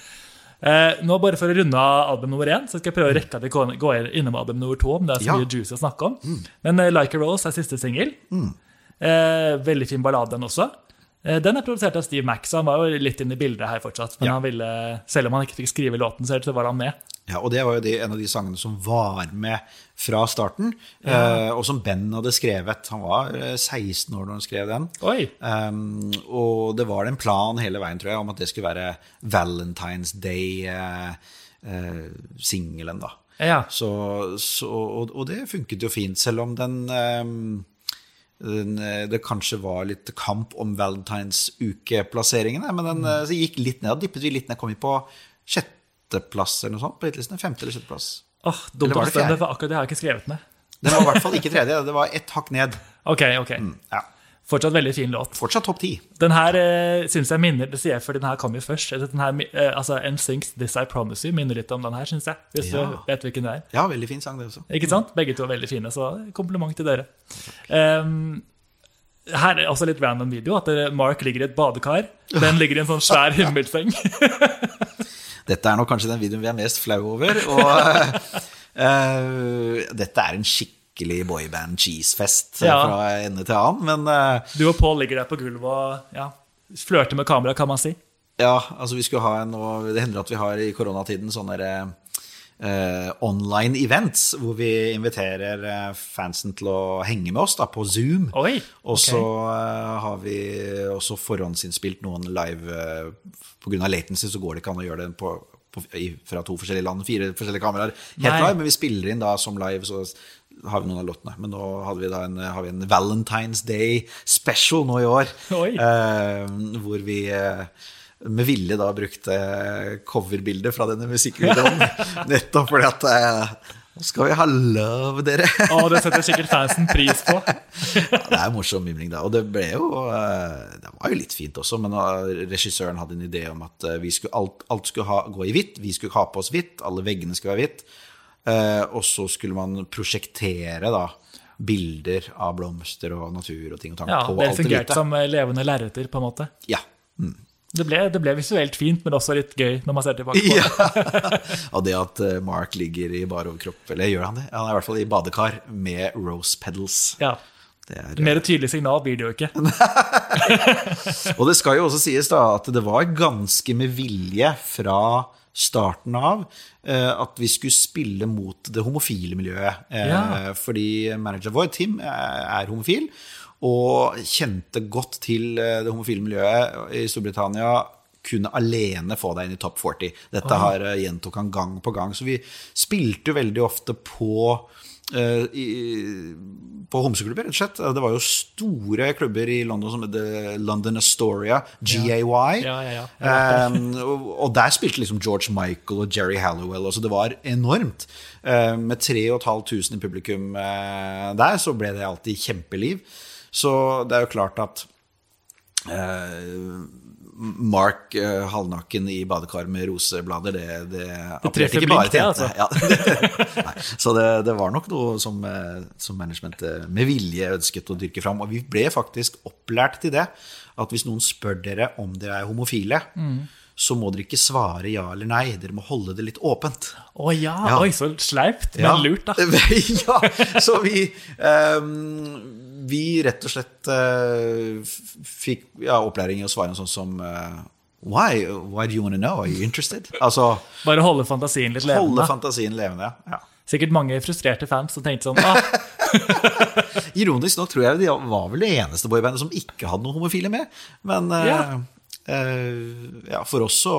Eh, nå bare For å runde av album nummer én, så skal jeg prøve å rekke at vi går innom album nummer to. om det er så Ja. mye juicy å snakke om. Men uh, Like a Rose er siste singel. Eh, veldig fin ballade, den også. Eh, den er produsert av Steve så han var jo litt inne i bildet her fortsatt. Men Ja. han ville, selv om han ikke fikk skrive låten selv, så var han med. Ja, og det var jo de, en av de sangene som var med fra starten, eh, og som Ben hadde skrevet. Han var eh, 16 år da han skrev den. Um, og det var en plan hele veien, tror jeg, om at det skulle være Valentine's Day-singelen, da. Ja. Så, så, og, og det funket jo fint, selv om den, um, eh, Det kanskje var litt kamp om Valentines ukeplasseringene, men den mm. så gikk litt ned. Dippet vi litt ned, kom vi på sjetteplass eller noe sånt på hitlisten. Femte eller sjetteplass. Åh, dumt Eller var å det stemme, for akkurat det har jeg ikke skrevet ned. Den var i hvert fall ikke tredje, det var ett hakk ned. Ok, ok. Ja. Fortsatt veldig fin låt. Fortsatt topp ti. Den her uh, synes jeg minner Det sier jeg fordi den her kom jo først. Den her, uh, altså NSYNCs 'This I Promise You' minner litt om den her, syns jeg. Hvis Ja. du vet hvilken det er. Ja, veldig fin sang, det også. Ikke sant? Begge to er veldig fine, så kompliment til dere. Um, her er også litt random video. At Mark ligger i et badekar. Ben ligger i en sånn svær himmelseng. Dette er nok kanskje den videoen vi er mest flau over. Og uh, dette er en skikkelig boyband cheesefest Ja. fra ende til annen. Men uh, Du og Paul ligger der på gulvet og ja, flørter med kamera, kan man si. Ja, altså vi skulle ha en og Det hender at vi har i koronatiden sånne der, eh, online events hvor vi inviterer eh, fansen til å henge med oss da, på Zoom. Oi, Og så uh, har vi også forhåndsinnspilt noen live uh, Pga. latency så går det ikke an å gjøre det på, på, i, fra to forskjellige land, fire forskjellige kameraer helt live, men vi spiller inn da som live, så har vi noen av låtene. Men nå vi da en, har vi en Valentine's Day special nå i år, eh, hvor vi eh, med vilje da brukte coverbildet fra denne musikkvideoen, nettopp fordi at eh, nå skal vi ha love, dere. Å, det setter sikkert fansen pris på. Ja, det er morsom mimring, da. Og det ble jo eh, Det var jo litt fint også, men regissøren hadde en idé om at vi skulle, alt, alt skulle ha, gå i hvitt. Vi skulle ha på oss hvitt, alle veggene skulle være hvitt. Eh, og så skulle man prosjektere da bilder av blomster og natur og ting og tang Ja, på Det det fungerte som eh, levende lerreter, på en måte. Ja. Mm. Det ble, det ble visuelt fint, men også litt gøy når man ser tilbake på det. ja. Og det at eh, Mark ligger i bar overkropp, eller gjør han det? Han er i hvert fall i badekar med rose pedals. Ja. Det er, Mer tydelig signal blir det jo ikke. Og det skal jo også sies da at det var ganske med vilje fra starten av eh, at vi skulle spille mot det homofile miljøet. Eh, Ja. Fordi manager vår, Tim, er, er homofil og kjente godt til eh, det homofile miljøet i Storbritannia. Kunne alene få deg inn i topp 40. Dette har eh, gjentok han gang på gang. Så vi spilte jo veldig ofte på eh, i, på homseklubber, rett og slett. Det var jo store klubber i London som het London Astoria, GAY. Ja, ja, ja. Um, og, og der spilte liksom George Michael og Jerry Hallowell. Altså det var enormt. Uh, med 3500 i publikum uh, der, så ble det alltid kjempeliv. Så det er jo klart at uh, Mark uh, halvnaken i badekar med roseblader, det, det, det treffer ikke bare tjente. altså. Ja, så det, det var nok noe som, eh, som management eh, med vilje ønsket å dyrke fram. Og vi ble faktisk opplært til det. At hvis noen spør dere om dere er homofile, Mm. så må dere ikke svare ja eller nei. Dere må holde det litt åpent. Å ja, Ja. oi, så sleipt, men Ja. lurt, da. ja, så vi ehm, Vi rett og slett eh, fikk ja, opplæring i å svare noe sånt som eh, Why? Why do you want to know? Are you interested? Altså Bare holde fantasien litt levende. holde fantasien levende. Ja. Sikkert mange frustrerte fans som tenkte sånn ah, Ironisk nok tror jeg de var vel det eneste boybandet som ikke hadde noen homofile med. Men eh, Ja. Uh, ja, for oss så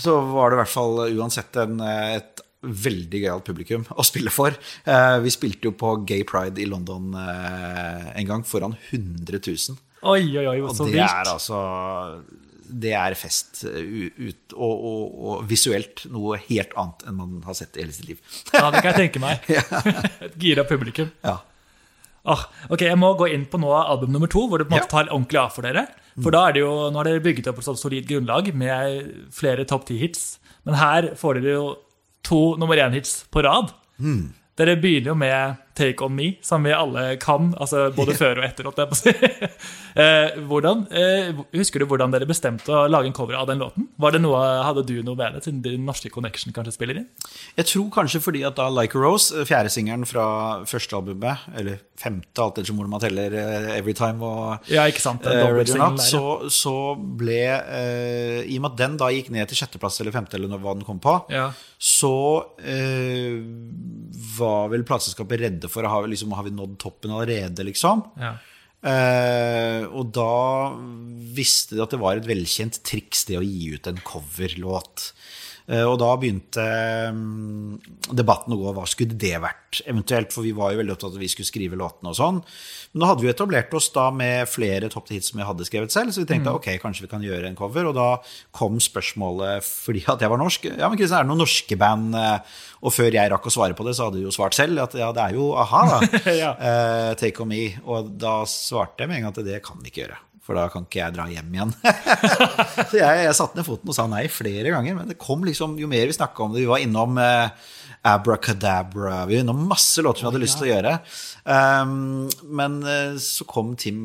så var det i hvert fall uansett en, et veldig gøyalt publikum å spille for. Eh, vi spilte jo på Gay Pride i London eh, en gang foran 100 000. Oi, oi, oi, Og det er altså Det er fest ut, og, og, og visuelt noe helt annet enn man har sett i hele sitt liv. Ja, det kan jeg tenke meg. Et gira publikum. ja. Oh, ok, Jeg må gå inn på nå album nummer to, hvor det på en måte tar ordentlig av for dere. For da er det jo, Nå har dere bygget opp et solid grunnlag med flere topp ti-hits. Men her får dere jo to nummer én-hits på rad. Mm. Dere begynner jo med Take On Me, som vi alle kan. altså Både før og etter. Eh, hvordan, eh, husker du hvordan dere bestemte å lage en cover av den låten? Var det noe, Hadde du noe med det, siden din norske connection kanskje spiller inn? Jeg tror kanskje fordi at da Like a Rose, fjerde singeren fra første albumet, eller femte, alt etter hvordan man teller Every Everytime og Ja, ikke sant? uh, eh, Radio Natt, så, så ble uh, I og med at den da gikk ned til sjetteplass eller femte, eller hva den kom på, Ja. så uh, var vel plateselskapet redde for har, ha, liksom, har vi nådd toppen allerede, liksom. ja. Eh, og da visste de at det var et velkjent triks, det å gi ut en coverlåt. Eh, og da begynte mm, debatten å gå hva skulle det vært, eventuelt, for vi var jo veldig opptatt av at vi skulle skrive låtene og sånn. Men da hadde vi etablert oss da med flere topp hits som vi hadde skrevet selv, så vi tenkte ok, kanskje vi kan gjøre en cover. Og da kom spørsmålet fordi at jeg var norsk. Ja, men Kristian, er det noen norske band? eh, Og før jeg rakk å svare på det, så hadde du jo svart selv at ja, det er jo a-ha, da. Ja. uh, Take On Me. Og da svarte jeg med en gang at det kan vi ikke gjøre. For da kan ikke jeg dra hjem igjen. så jeg, jeg satte ned foten og sa nei flere ganger. Men det kom liksom, jo mer vi snakka om det Vi var innom eh, Abracadabra. Vi var innom masse låter vi hadde lyst til å gjøre. Um, men eh, så kom Tim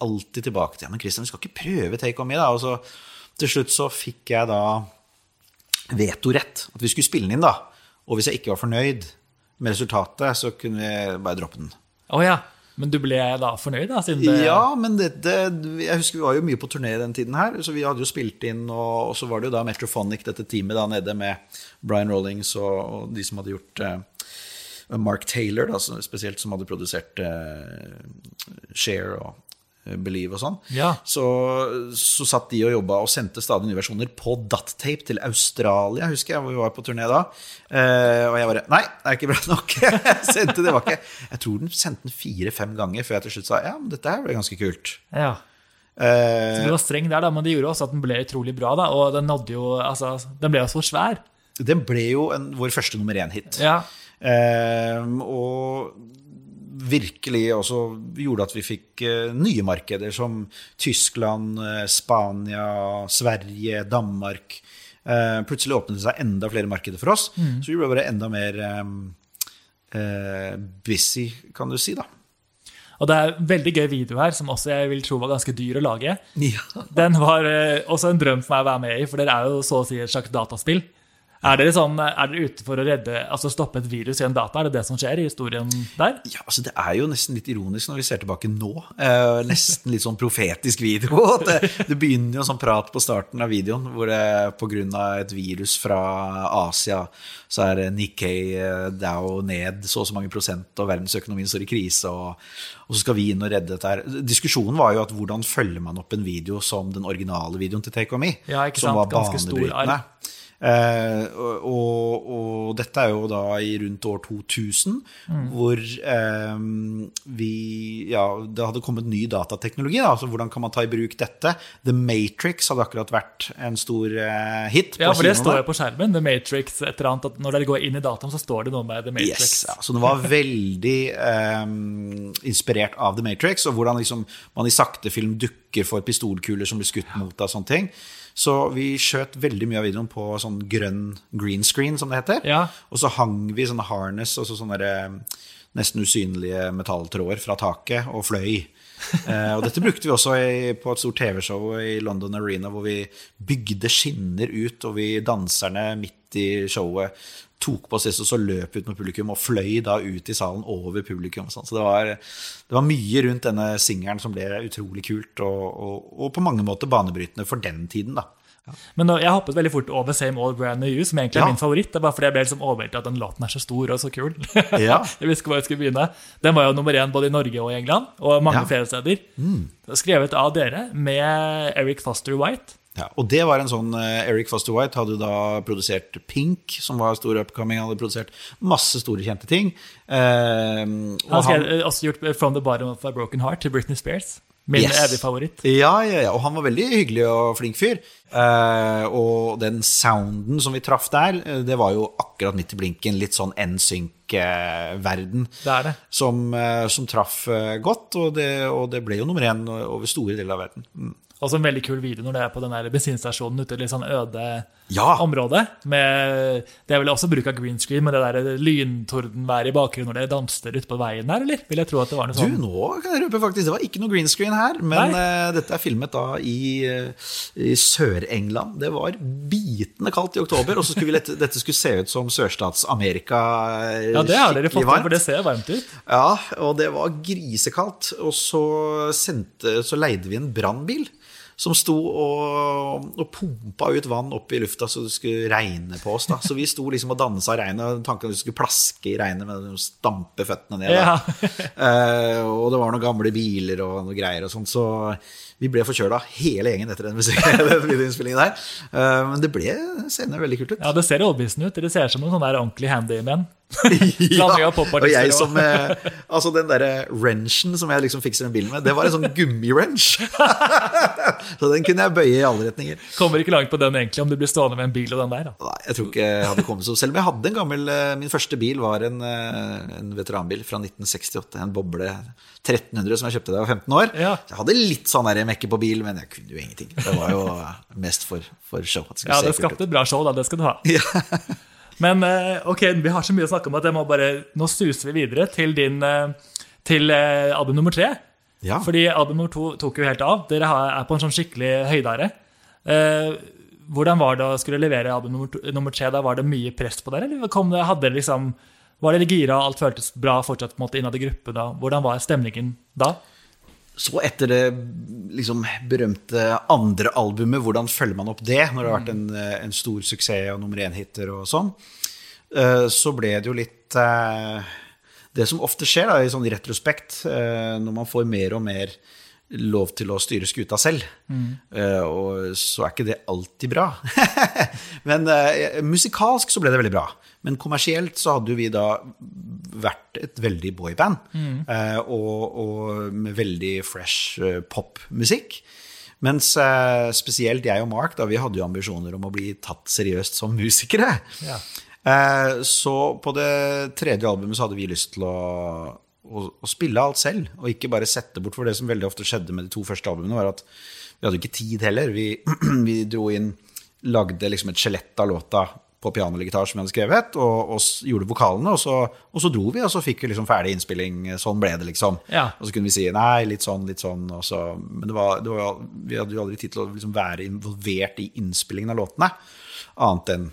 alltid tilbake til Ja, men Christian, vi skal ikke prøve Take On Me, da. Og så til slutt så fikk jeg da vetorett. At vi skulle spille den inn, da. Og hvis jeg ikke var fornøyd med resultatet, så kunne vi bare droppe den. Oh, ja. Men du ble da fornøyd, da? Siden det... Ja, men dette Jeg husker vi var jo mye på turné den tiden her, så vi hadde jo spilt inn, og, og så var det jo da Metrophonic, dette teamet da nede med Brian Rollings og, og de som hadde gjort eh, Mark Taylor, da, spesielt, som hadde produsert eh, Share og Believe og sånn. Ja. Så, så satt de og jobba og sendte stadig nye versjoner på DAT-tape til Australia, husker jeg, hvor vi var på turné da. Eh, og jeg bare Nei, det er ikke bra nok. sendte det var ikke Jeg tror den sendte den fire-fem ganger før jeg til slutt sa ja, men dette her ble ganske kult. Ja. Eh, Så du var streng der, da, men det gjorde også at den ble utrolig bra. da, Og den nådde jo Altså, den ble jo så svær. den ble jo en, vår første nummer én-hit. Ja. Eh, og virkelig også gjorde at vi fikk eh, nye markeder som Tyskland, eh, Spania, Sverige, Danmark. Eh, plutselig åpnet det seg enda flere markeder for oss, så vi ble bare enda mer eh, busy, kan du si, da. Og det er en veldig gøy video her, som også jeg vil tro var ganske dyr å lage. Ja. Den var også en drøm for meg å være med i, for dere er jo så å si et slags dataspill. Er dere, sånn, er dere ute for å redde, altså stoppe et virus i en data? Er det det som skjer i historien der? Ja, altså Det er jo nesten litt ironisk når vi ser tilbake nå. Eh, nesten litt sånn profetisk video. Det, det begynner jo sånn prat på starten av videoen hvor det pga. et virus fra Asia så er Nikkei eh, Dow ned så og så mange prosent, og verdensøkonomien står i krise. Og, og så skal vi inn og redde dette her. Diskusjonen var jo at hvordan følger man opp en video som den originale videoen til Take On Me? Ja, ikke som sant? var Ganske stor banebrytende. Eh, og, og, dette er jo da i rundt år 2000, hvor eh, vi Ja, det hadde kommet ny datateknologi. Da, altså Hvordan kan man ta i bruk dette? The Matrix hadde akkurat vært en stor eh, hit. Ja, for det står jo på skjermen. The Matrix, et eller annet, at Når dere går inn i dataen, så står det noe med The Matrix. Yes, ja, så den var veldig eh, inspirert av The Matrix, og hvordan liksom, man i sakte film dukker for pistolkuler som blir skutt mot av sånne ting. Så vi skjøt veldig mye av videoen på sånn grønn green screen, som det heter. Ja. Og så hang vi sånne harness, altså sånne eh, nesten usynlige metalltråder fra taket, og fløy. Eh, og dette brukte vi også i, på et stort TV-show i London Arena, hvor vi bygde skinner ut, og vi danserne midt i showet tok på oss og så løp ut med publikum og fløy da ut i salen over publikum. Sånn. så det var, det var mye rundt denne singelen som ble utrolig kult, og, og, og på mange måter banebrytende for den tiden. da. Men nå, jeg hoppet veldig fort over Same Old Brand New som egentlig er Ja. min favoritt. Det er bare fordi jeg ble liksom overveldet at den låten er så stor og så kul. Ja. jeg visste hvor jeg skulle begynne. Den var jo nummer én både i Norge og i England, og mange Ja. Mm. flere steder. Skrevet av dere med Eric Foster White. Ja, og det var en sånn eh, Eric Foster White hadde da produsert Pink, som var stor upcoming. Han hadde produsert masse store, kjente ting. Eh, Han har også gjort From the Bottom of a Broken Heart til Britney Spears. Min Yes. evige favoritt. Ja, ja, ja, og han var veldig hyggelig og flink fyr. Eh, og den sounden som vi traff der, eh, det var jo akkurat midt i blinken. Litt sånn NSYNC-verden. Det er det. Som, eh, som traff eh, godt, og det, og det ble jo nummer én over store deler av verden. Mm. Også en veldig kul video når det er på den der bensinstasjonen ute i litt sånn øde Ja. område. Med, det er vel også bruk av green screen med det der lyntordenværet i bakgrunnen når det danser ute på veien der, eller? Vil jeg tro at det var noe Du, sånn? nå kan jeg røpe faktisk, det var ikke noe green screen her, men eh, dette er filmet da i, uh, i Sør-England. Det var bitende kaldt i oktober, og så skulle vi lette, dette skulle se ut som Sørstats-Amerika. eh, Ja, det har dere fått til, for det ser varmt ut. Ja, og det var grisekaldt. Og så, sendte, så leide vi en brannbil som sto og, og pumpa ut vann opp i lufta så det skulle regne på oss. da. Så vi sto liksom og dansa i regnet. Tanken var at vi skulle plaske i regnet med å stampe føttene ned. Ja. uh, og det var noen gamle biler og noe greier og sånn, så vi ble forkjøla hele gjengen etter den, den videoinnspillingen der. Eh, men det ble senere veldig kult ut. Ja, det ser overbevisende ut. Dere ser som noen sånne ordentlig. Ja, Blanding av popartister og jeg som eh, Altså den derre wrenchen som jeg liksom fikser den bilen med, det var en sånn gummiwrench. så den kunne jeg bøye i alle retninger. Kommer ikke langt på den egentlig, om du blir stående med en bil og den der. da. Nei, jeg tror ikke jeg hadde kommet så Selv om jeg hadde en gammel eh, Min første bil var en, en veteranbil fra 1968. En boble 1300 som jeg kjøpte da jeg var 15 år. Ja. Jeg hadde litt sånn der mekke på bil, men jeg kunne jo ingenting. Det var jo mest for, for show. det Ja, det skapte et bra show, da. Det skal du ha. Men eh, ok, vi har så mye å snakke om at jeg må bare, nå suser vi videre til din eh, til eh, album nummer tre. Ja. Fordi album nummer to tok jo helt av. Dere er på en sånn skikkelig høydare. Hvordan var det å skulle levere album nummer, to, nummer tre? Da Var det mye press på dere? Eller kom det, hadde dere liksom Var dere gira, alt føltes bra fortsatt på en måte innad i gruppen? da? Hvordan var stemningen da? Så etter det liksom, berømte andre albumet, hvordan følger man opp det når det har vært en, en stor suksess og nummer én-hiter og sånn, eh, så ble det jo litt eh, Det som ofte skjer da, i sånn retrospekt, eh, når man får mer og mer lov til å styre skuta selv. Mm. Uh, og så er ikke det alltid bra. Men uh, musikalsk så ble det veldig bra. Men kommersielt så hadde vi da vært et veldig boyband. Mm. Uh, og, og, med veldig fresh popmusikk. Mens spesielt jeg og Mark da, vi hadde jo ambisjoner om å bli tatt seriøst som musikere. Ja. så på det tredje albumet så hadde vi lyst til å å, å, spille alt selv, og ikke bare sette bort. For det som veldig ofte skjedde med de to første albumene, var at vi hadde ikke tid heller. Vi, vi dro inn, lagde liksom et skjelett av låta på piano eller gitar som vi hadde skrevet, og, og gjorde vokalene, og så, og så, dro vi, og så fikk vi liksom ferdig innspilling. Sånn ble det, liksom. Ja. Og så kunne vi si nei, litt sånn, litt sånn. og Så, men det var, det var, vi hadde jo aldri tid til å liksom være involvert i innspillingen av låtene, annet enn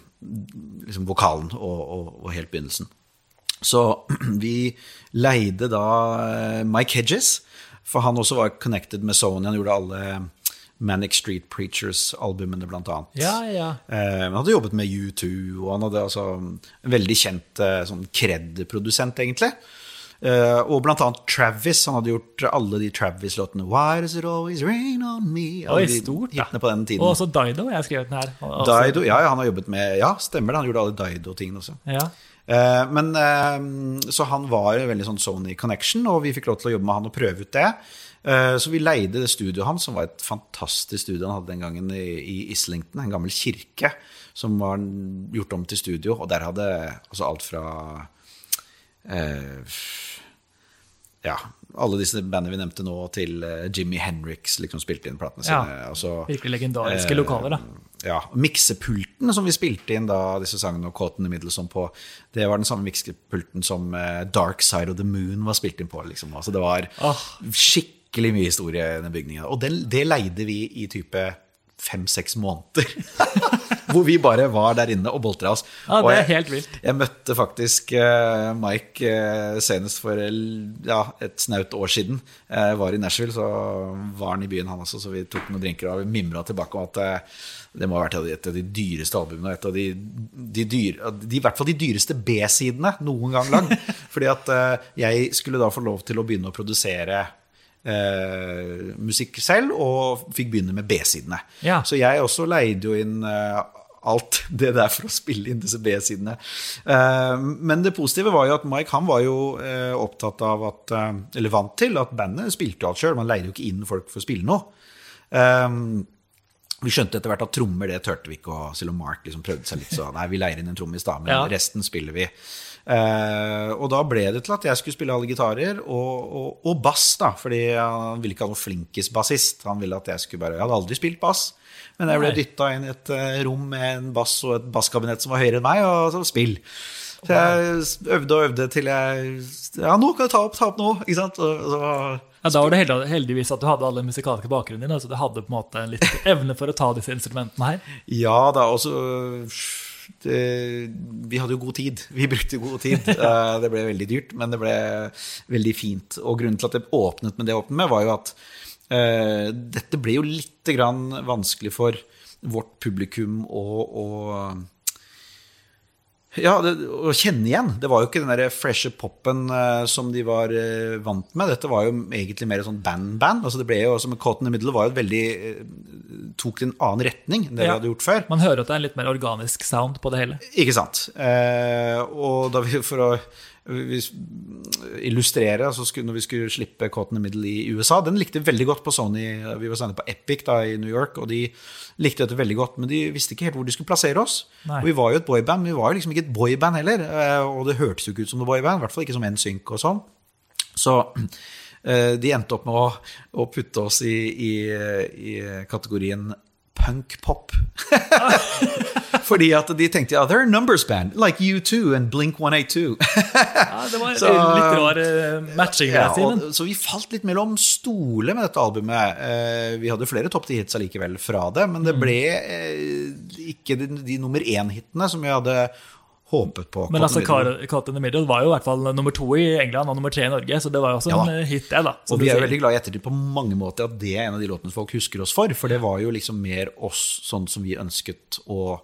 liksom, vokalen og, og helt begynnelsen. Så vi leide da eh, Mike Hedges, for han også var connected med Sony. Han gjorde alle Manic Street Preachers-albumene, blant annet. Ja, ja. Eh, han hadde jobbet med U2, og han hadde altså en veldig kjent eh, sånn kred-produsent, egentlig. Uh, og blant annet Travis. Han hadde gjort alle de Travis-låtene. Why does it always rain on me? Oi, stort, da. På den tiden. Og også Dido. Jeg har skrevet den her. Dido, ja, han har jobbet med Ja, stemmer det. Han gjorde alle Dido-tingene også. Ja. Eh, men, eh, så han var veldig sånn Sony Connection, og vi fikk lov til å jobbe med han og prøve ut det. Eh, så vi leide det studioet hans, som var et fantastisk studio han hadde den gangen i Islington. En gammel kirke som var gjort om til studio. Og der hadde altså alt fra eh, ja, alle disse bandene vi nevnte nå, til Jimmy Henriks liksom spilte inn platene sine. Ja, altså, virkelig legendariske eh, lokaler, da ja, miksepulten som vi spilte inn da disse sangene og Cotton in the Middle som på, det var den samme miksepulten som eh, Dark Side of the Moon var spilt inn på. Liksom. Altså, det var oh. skikkelig mye historie i den bygningen. Og det, det leide vi i type fem-seks måneder. Hvor vi bare var der inne og boltra oss. Ja, det er jeg, helt vilt. Jeg møtte faktisk uh, Mike uh, senest for ja, et snaut år siden. Jeg var i Nashville, så var han i byen, han også, så vi tok noen drinker og vi mimra tilbake om at det må ha vært et av de dyreste albumene. Et av de, de, dyre, de, I hvert fall de dyreste B-sidene noen gang lagd. Fordi at jeg skulle da få lov til å begynne å produsere uh, musikk selv, og fikk begynne med B-sidene. Ja. Så jeg også leide jo inn eh, alt det der for å spille inn disse B-sidene. Men det positive var jo at Mike han var jo opptatt av at, eller vant til at bandet spilte alt sjøl. Man leide jo ikke inn folk for å spille noe. Vi skjønte etter hvert at trommer det turte vi ikke, og selv om Mark liksom prøvde seg litt, så nei, vi leier inn en trommis, da, men ja. resten spiller vi. Uh, og da ble det til at jeg skulle spille alle gitarer, og, og, og, bass, da, fordi han ville ikke ha noen flinkis-bassist. Han ville at jeg skulle bare Jeg hadde aldri spilt bass, men jeg ble dytta inn i et uh, rom med en bass og et basskabinett som var høyere enn meg, og så spill. Så jeg øvde og øvde til jeg Ja, nå kan du ta opp, ta opp nå. Ikke sant? Og, så ja, Da var det heldigvis at du hadde alle musikalske bakgrunnen din. Altså du hadde på en måte en litt evne for å ta disse instrumentene her. Ja da, også det, Vi hadde jo god tid. Vi brukte god tid. Eh, det ble veldig dyrt, men det ble veldig fint. Og grunnen til at det åpnet med det åpnet med, var jo at uh, dette ble jo litt vanskelig for vårt publikum å, å ja, det, å kjenne igjen. Det var jo ikke den der freshe popen uh, som de var uh, vant med. Dette var jo egentlig mer sånn band-band. Altså det ble jo, som Caught in the Middle var jo veldig uh, tok en annen retning enn det ja. vi hadde gjort før. Man hører at det er en litt mer organisk sound på det hele. Ikke sant. og da vi, for å illustrere altså når vi skulle slippe Caught in the Middle i USA. Den likte veldig godt på Sony. Vi var sendt på Epic da, i New York, og de likte dette veldig godt. Men de visste ikke helt hvor de skulle plassere oss. Nei. Og vi var jo et boyband, men vi var jo liksom ikke et boyband heller. Eh, og det hørtes jo ikke ut som et boyband, i hvert fall ikke som NSYNC og sånn. Så eh, de endte opp med å, å putte oss i, i, i kategorien punk-pop. Fordi at de tenkte ja, they're a numbers band, like U2 and Blink 182. ja, det var så, litt rar uh, matching. Ja, og, så vi falt litt mellom stoler med dette albumet. Uh, vi hadde flere topp ti hits allikevel fra det, men det mm. ble uh, ikke de, de nummer én-hitene som vi hadde håpet på. Men altså. Caught in the Middle var jo i hvert fall nummer to i England og nummer tre i Norge, så det var jo også Ja. en eh, hit, det, da. Og vi er jo veldig glad i ettertid på mange måter at det er en av de låtene folk husker oss for. For det var jo liksom mer oss sånn som vi ønsket å,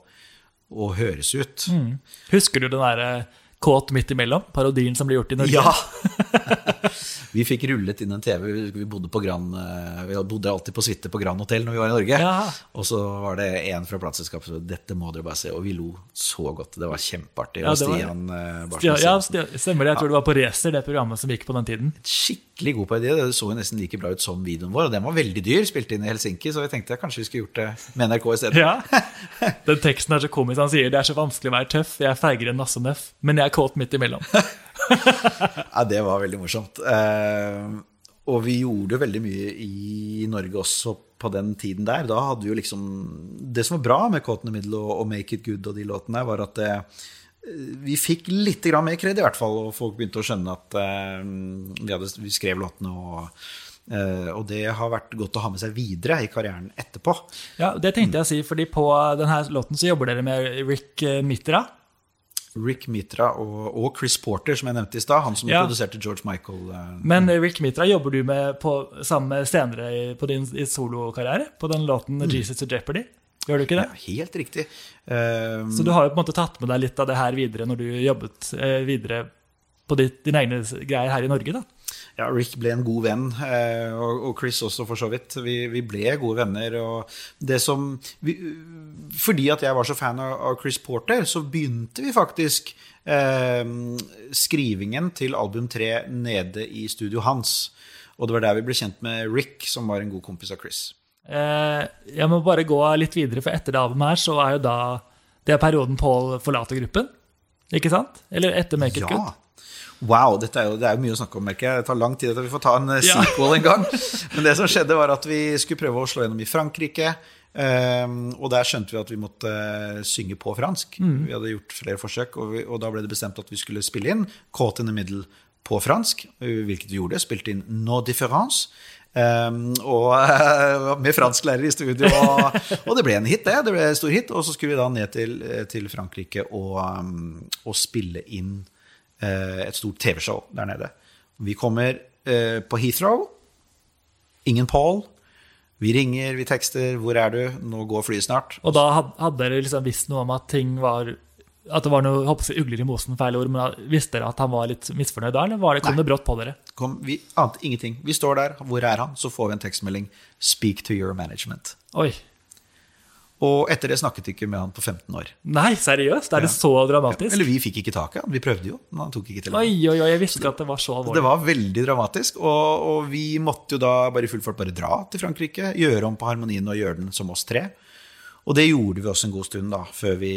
å høres ut. Mm. Husker du den derre Kåt midt imellom? Parodien som ble gjort i Norge? Ja! vi fikk rullet inn en TV. Vi- Vi bodde på Grand, eh, vi bodde alltid på suite på Grand Hotel når vi var i Norge. Ja. Og så var det en fra plateselskapet som sa dette må dere bare se. Og vi lo så godt. Det var kjempeartig. Ja, det var- Stian eh, Barsen Ja, ja, stemmer det. Jeg tror det var på Racer, det programmet som gikk på den tiden. skikkelig god på idé. Det så jo nesten like bra ut som videoen vår. Og den var veldig dyr, spilt inn i Helsinki, så jeg tenkte kanskje vi skulle gjort det med NRK i stedet. Ja. Den teksten er så komisk. Han sier det er så vanskelig å være tøff, jeg er feigere enn Nasse men jeg er kåt midt imellom. Ja, det var veldig morsomt. Eh, og vi gjorde veldig mye i Norge også på den tiden der. Da hadde vi jo liksom Det som var bra med Kåten in the Middle og, og Make It Good og de låtene, var at det, vi fikk litt mer kred, i hvert fall. Og folk begynte å skjønne at eh, vi, hadde, vi skrev låtene. Og, eh, og det har vært godt å ha med seg videre i karrieren etterpå. Ja, Det tenkte jeg å si, fordi på denne låten så jobber dere med Rick eh, Mitra. Rick Mitra og, og Chris Porter, som jeg nevnte i stad. Han som Ja. produserte George Michael. eh, Men Rick Mitra jobber du med på, sammen med senere i- på din solokarriere? På den låten 'Jesus to Jeopardy'? Gjør du ikke det? ja, helt riktig. Um, Så du har jo på en måte tatt med deg litt av det her videre når du jobbet eh, videre på ditt, dine egne greier her i Norge, da? Ja, Rick ble en god venn, eh, og Chris også, for så vidt. Vi, vi ble gode venner. Og det som vi, Fordi at jeg var så fan av, Chris Porter, så begynte vi faktisk eh, skrivingen til album tre nede i studio hans. Og det var der vi ble kjent med Rick, som var en god kompis av Chris. Eh, jeg må bare gå litt videre, for etter det albumet her så er jo da Det er perioden Paul forlater gruppen. Ikke sant? Eller etter Make It Good. Wow, dette er jo, det er jo mye å snakke om, merker jeg. Det tar lang tid at vi får ta en eh, Ja. sequel en gang. Men det som skjedde, var at vi skulle prøve å slå gjennom i Frankrike. Um, og der skjønte vi at vi måtte eh, synge på fransk. Mm. Vi hadde gjort flere forsøk, og, vi, og da ble det bestemt at vi skulle spille inn Caught in the Middle på fransk, hvilket vi gjorde. Spilte inn No Difference. Um, og eh, med fransklærer i studio. Og, og det ble en hit, det. Det ble en stor hit. Og så skulle vi da ned til, til Frankrike og, um, og spille inn et stort TV-show der nede. Vi kommer eh, på Heathrow. Ingen Paul. Vi ringer, vi tekster. 'Hvor er du? Nå går flyet snart'. Og da hadde dere liksom visst noe om at ting var At det var noe håper jeg, ugler i mosen, feil ord, men visste dere at han var litt misfornøyd da, eller var det, kom det brått på dere? Kom, vi ante ingenting. Vi står der. 'Hvor er han?' Så får vi en tekstmelding. 'Speak to your management'. Oi. Og etter det snakket vi ikke med han på 15 år. Nei, seriøst? Er det så dramatisk? Eller vi fikk ikke tak i han. Vi prøvde jo, men han tok ikke til. Oi, oi, oi, jeg visste ikke at det var så Det var veldig dramatisk, og, og vi måtte jo da bare i full fart bare dra til Frankrike, gjøre om på harmonien og gjøre den som oss tre. Og det gjorde vi også en god stund, da, før vi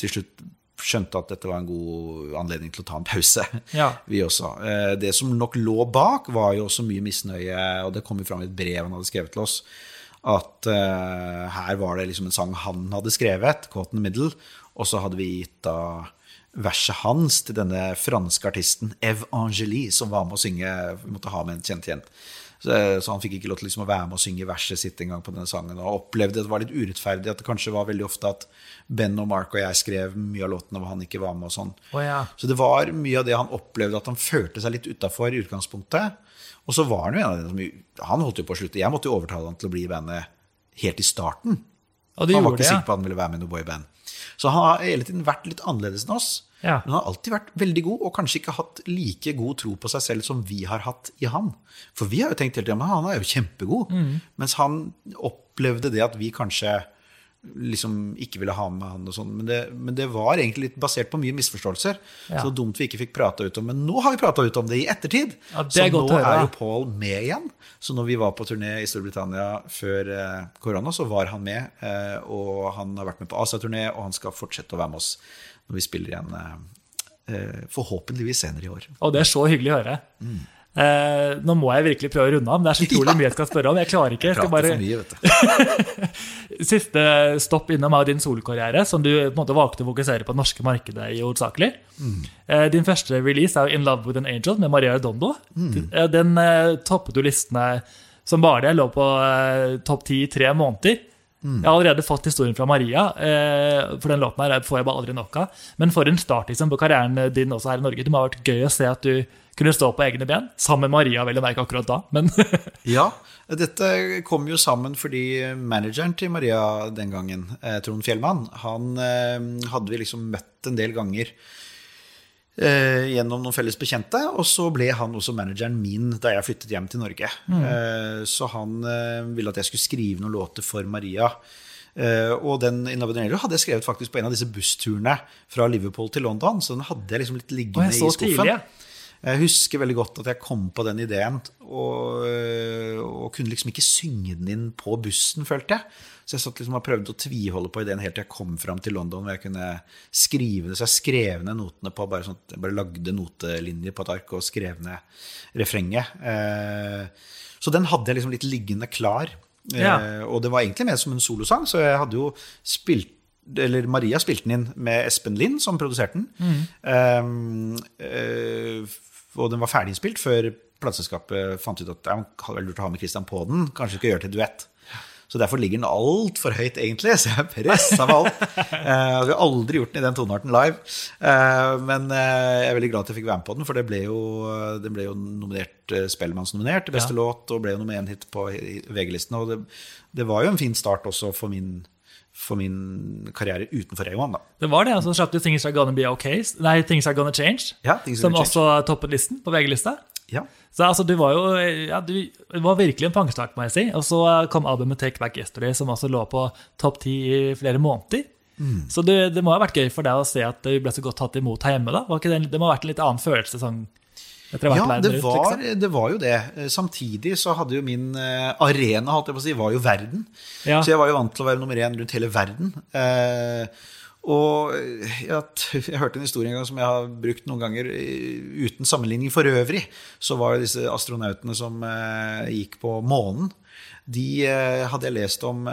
til slutt skjønte at dette var en god anledning til å ta en pause. Ja. Vi også. Eh, Det som nok lå bak, var jo også mye misnøye, og det kom jo fram i et brev han hadde skrevet til oss, at uh, her var det liksom en sang han hadde skrevet, 'Caught in the Middle', og så hadde vi gitt da verset hans til denne franske artisten Eve Angélie, som var med å synge. Vi måtte ha med en kjent igjen. Så, så han fikk ikke lov til liksom å være med å synge verset sitt en gang på denne sangen. Og opplevde at det var litt urettferdig, at det kanskje var veldig ofte at Ben og Mark og jeg skrev mye av låtene hvor han ikke var med. og sånn. Oh, ja. Så det var mye av det han opplevde at han følte seg litt utafor i utgangspunktet. Og så var han jo en av dem som Han holdt jo på å slutte. Jeg måtte jo overtale han til å bli i bandet helt i starten. Og han var ikke det, ja. sikker på at han ville være med i noe boyband. Så han har hele tiden vært litt annerledes enn oss. Ja. Men han har alltid vært veldig god, og kanskje ikke hatt like god tro på seg selv som vi har hatt i han. For vi har jo tenkt hele tida at han er jo kjempegod. Mm. Mens han opplevde det at vi kanskje liksom ikke ville ha med han og sånn. Men, det- men det var egentlig litt basert på mye misforståelser. Ja. Så dumt vi ikke fikk prata ut om. Men nå har vi prata ut om det i ettertid. Ja, det så nå er jo Paul med igjen. Så når vi var på turné i Storbritannia før eh, korona, så var han med. Eh, og han har vært med på Asia-turné, og han skal fortsette å være med oss når vi spiller igjen eh, eh, forhåpentligvis senere i år. Og det er så hyggelig å høre. Eh, nå må jeg virkelig prøve å runde av, det er så utrolig mye jeg skal spørre om. Jeg klarer ikke. Jeg bare, mye, vet du. Siste stopp innom er din solokarriere, som du på en måte valgte å fokusere på det norske markedet i hovedsakelig. Eh, Din første release er 'In Love With An Angel' med Maria Dondo. Mm. Den eh, toppet jo listene som bare det. Lå på eh, topp ti i tre måneder. Jeg har allerede fått historien fra Maria, eh, for den låten her får jeg bare aldri nok av. Men for en start liksom, på karrieren din også her i Norge. Det må ha vært gøy å se at du kunne stå på egne ben, sammen med Maria, vel å merke akkurat da. Men Ja, dette kom jo sammen fordi manageren til Maria den gangen, eh, Trond Fjellmann, han eh, hadde vi liksom møtt en del ganger eh, gjennom noen felles bekjente. Og så ble han også manageren min da jeg flyttet hjem til Norge. Eh, så han eh, ville at jeg skulle skrive noen låter for Maria. Eh, og den Innovationero hadde jeg skrevet faktisk på en av disse bussturene fra Liverpool til London. Så den hadde jeg liksom litt liggende i skuffen. tidlig, ja. Jeg husker veldig godt at jeg kom på den ideen, og, og kunne liksom ikke synge den inn på bussen, følte jeg. Så jeg satt liksom og prøvde å tviholde på ideen helt til jeg kom fram til London, hvor jeg kunne skrive det. Så jeg skrev ned notene på bare sånn at jeg bare lagde notelinjer på et ark og skrev ned refrenget. Eh, så den hadde jeg liksom litt liggende klar. Eh, Ja. Og det var egentlig mer som en solosang, så jeg hadde jo spilt eller Maria spilte den inn med Espen Lind, som produserte den. Um, eh, og den var ferdiginnspilt før plateselskapet fant ut at det vel lurt å ha med Christian på den. Kanskje ikke gjøre til duett. Så derfor ligger den altfor høyt, egentlig. Så jeg er pressa med alt. Uh, vi har aldri gjort den i den tonearten live. Uh, men uh, jeg er veldig glad at jeg fikk være med på den, for det ble jo, den ble jo nominert uh, Spellemannsnominert til beste Ja. låt, og ble jo nummer én hit på VG-listen. Og det, det var jo en fin start også for min, for min karriere utenfor A1, da. det var det. Og så slapp du Things Are Gonna Be Okay, nei, Things Are Gonna Change, Ja, som Gonna også toppet listen på VG-lista. Ja. Så altså, du var jo ja, du var virkelig en fangstart, må jeg si. Og så kom albumet Take Back Yesterday, som også lå på topp ti i flere måneder. Mm. Så det, det må ha vært gøy for deg å se at du ble så godt tatt imot her hjemme. da. Det, det må ha vært en litt annen følelse sånn Ja, det var, var, liksom. det var jo det. Eh, Samtidig så hadde jo min eh, arena, holdt jeg på å si, var jo verden. Ja. Så jeg var jo vant til å være nummer én rundt hele verden. Eh, og jeg, jeg hørte en historie en gang som jeg har brukt noen ganger uten sammenligning for øvrig. Så var det disse astronautene som gikk på månen. De hadde jeg lest om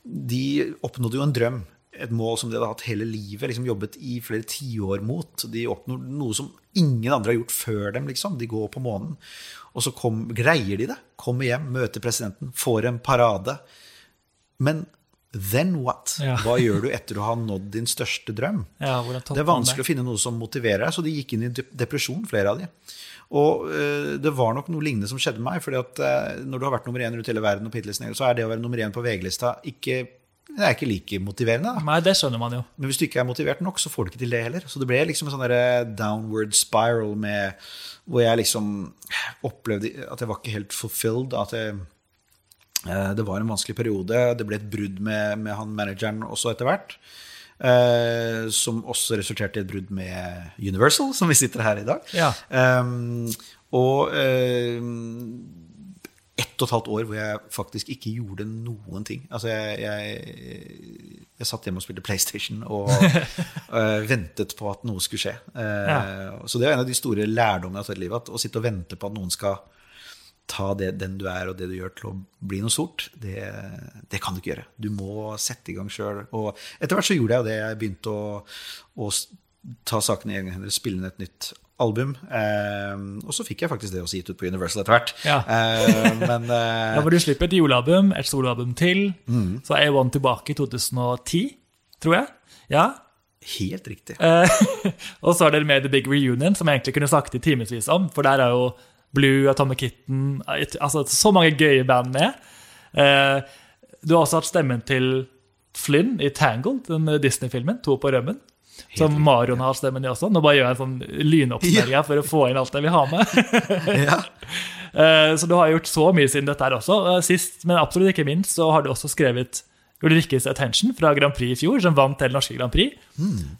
De oppnådde jo en drøm. Et mål som de hadde hatt hele livet, liksom jobbet i flere tiår mot. De oppnår noe som ingen andre har gjort før dem. liksom. De går på månen. Og så kom, greier de det. Kommer hjem, møter presidenten, får en parade. Men then what? Ja. Hva gjør du etter å ha nådd din største drøm? Ja, Det er vanskelig å finne noe som motiverer deg, så de gikk inn i depresjon, flere av de. Og eh, det var nok noe lignende som skjedde med meg. fordi at eh, når du har vært nummer én rundt hele verden, og så er det å være nummer én på VG-lista ikke, det er ikke like motiverende. Da. Nei, det skjønner man jo. Men hvis du ikke er motivert nok, så får du ikke til det heller. Så det ble liksom en sånn downward spiral med, hvor jeg liksom opplevde at jeg var ikke helt fulfilled. At jeg, eh, det var en vanskelig periode. Det ble et brudd med, med han manageren også etter hvert. Uh, som også resulterte i et brudd med Universal, som vi sitter her i dag. Ja. Um, og eh, ett og et halvt år hvor jeg faktisk ikke gjorde noen ting. Altså, jeg, jeg, jeg satt hjemme og spilte PlayStation og eh, ventet på at noe skulle skje. Eh, Så det er en av de store lærdommene jeg har tatt i livet. At å sitte og vente på at noen skal ta det, den du er og det du gjør, til å bli noe stort, det, det kan du ikke gjøre. Du må sette i gang sjøl. Og etter hvert så gjorde jeg det. Jeg begynte å, å ta sakene i egne hender, spille inn et nytt album. Eh, og så fikk jeg faktisk det også gitt ut på Universal etter hvert. Ja. Eh, men eh, ja, du slipper et julealbum, et soloalbum til. Mm. Så er A1 tilbake i 2010, tror jeg. Ja. helt riktig. Og så er dere med The Big Reunion, som jeg egentlig kunne snakket i timevis om. For der er jo Blue, Atomic Kitten altså Så mange gøye band med. Eh, du har også hatt stemmen til Flynn i Tangled, den Disney-filmen. To på rømmen. Som Marion har stemmen i også. Nå bare gjør jeg en sånn lynoppsummering ja. for å få inn alt jeg vil ha med. ja. Eh, Så du har gjort så mye siden dette her også. Eh, Sist, men absolutt ikke minst, så har du også skrevet Ulrikkes Attention fra Grand Prix i fjor, som vant hele norske Grand Prix.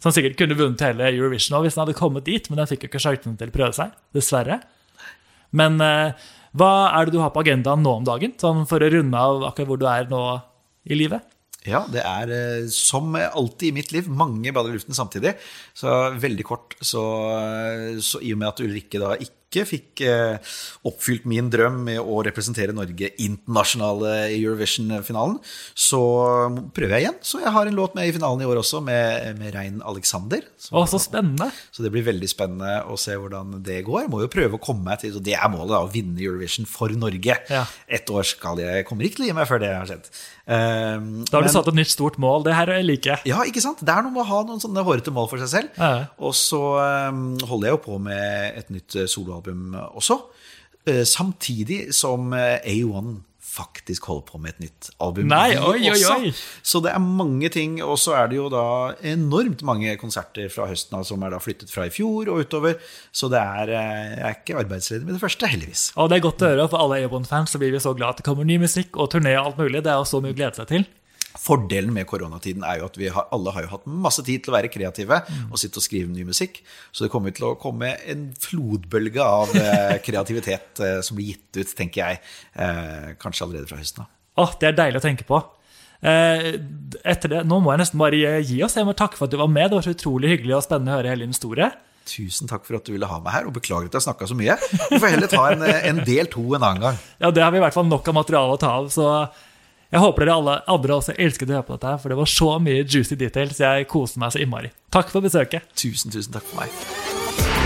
Som sikkert kunne vunnet hele Eurovision hvis den hadde kommet dit, men den fikk jo ikke sjansen til å prøve seg, dessverre. Men eh, hva er det du har på agendaen nå om dagen, sånn for å runde av akkurat hvor du er nå i livet? Ja, det er eh, som alltid i mitt liv mange baller i luften samtidig. Så veldig kort, så, så i og med at Ulrikke da ikke ikke fikk eh, oppfylt min drøm med å representere Norge internasjonale i Eurovision-finalen, så prøver jeg igjen. Så jeg har en låt med i finalen i år også, med, med Rein Alexander. Å, så spennende. Så det blir veldig spennende å se hvordan det går. Jeg må jo prøve å komme meg til, Så det er målet, da, å vinne Eurovision for Norge. Ja. Ett år skal jeg, kommer ikke til å gi meg før det har skjedd. Um, Da har du satt et nytt stort mål. Det her liker jeg. ja, ikke sant? Det er noe med å ha noen sånne hårete mål for seg selv. Ja. Og så um, holder jeg jo på med et nytt eh, soloalbum også. eh, samtidig som eh, A1 faktisk holder på med et nytt album. Nei, oi, oi, oi. Så det er mange ting. Og så er det jo da enormt mange konserter fra høsten av som er da flyttet fra i fjor og utover. Så det er, eh, jeg er ikke arbeidsledig med det første, heldigvis. Og det er godt å høre. For alle A1-fans så blir vi så glad at det kommer ny musikk og turné og alt mulig. Det er jo så mye å glede seg til. Fordelen med koronatiden er jo at vi har, alle har jo hatt masse tid til å være kreative og sitte og skrive ny musikk. Så det kommer til å komme en flodbølge av eh, kreativitet eh, som blir gitt ut, tenker jeg, eh, kanskje allerede fra høsten av. Åh, Det er deilig å tenke på. Eh, etter det, Nå må jeg nesten bare gi oss. Jeg må takke for at du var med. Det var så utrolig hyggelig og spennende å høre hele din historie. Tusen takk for at du ville ha meg her, og beklager at jeg snakka så mye. Vi får heller ta en, en del to en annen gang. Ja, Det har vi i hvert fall nok av materiale å ta av. Så jeg håper dere alle andre også elsket å høre på dette, her, for det var så mye juicy details. Jeg koste meg så innmari. Takk for besøket. Tusen, tusen takk for meg.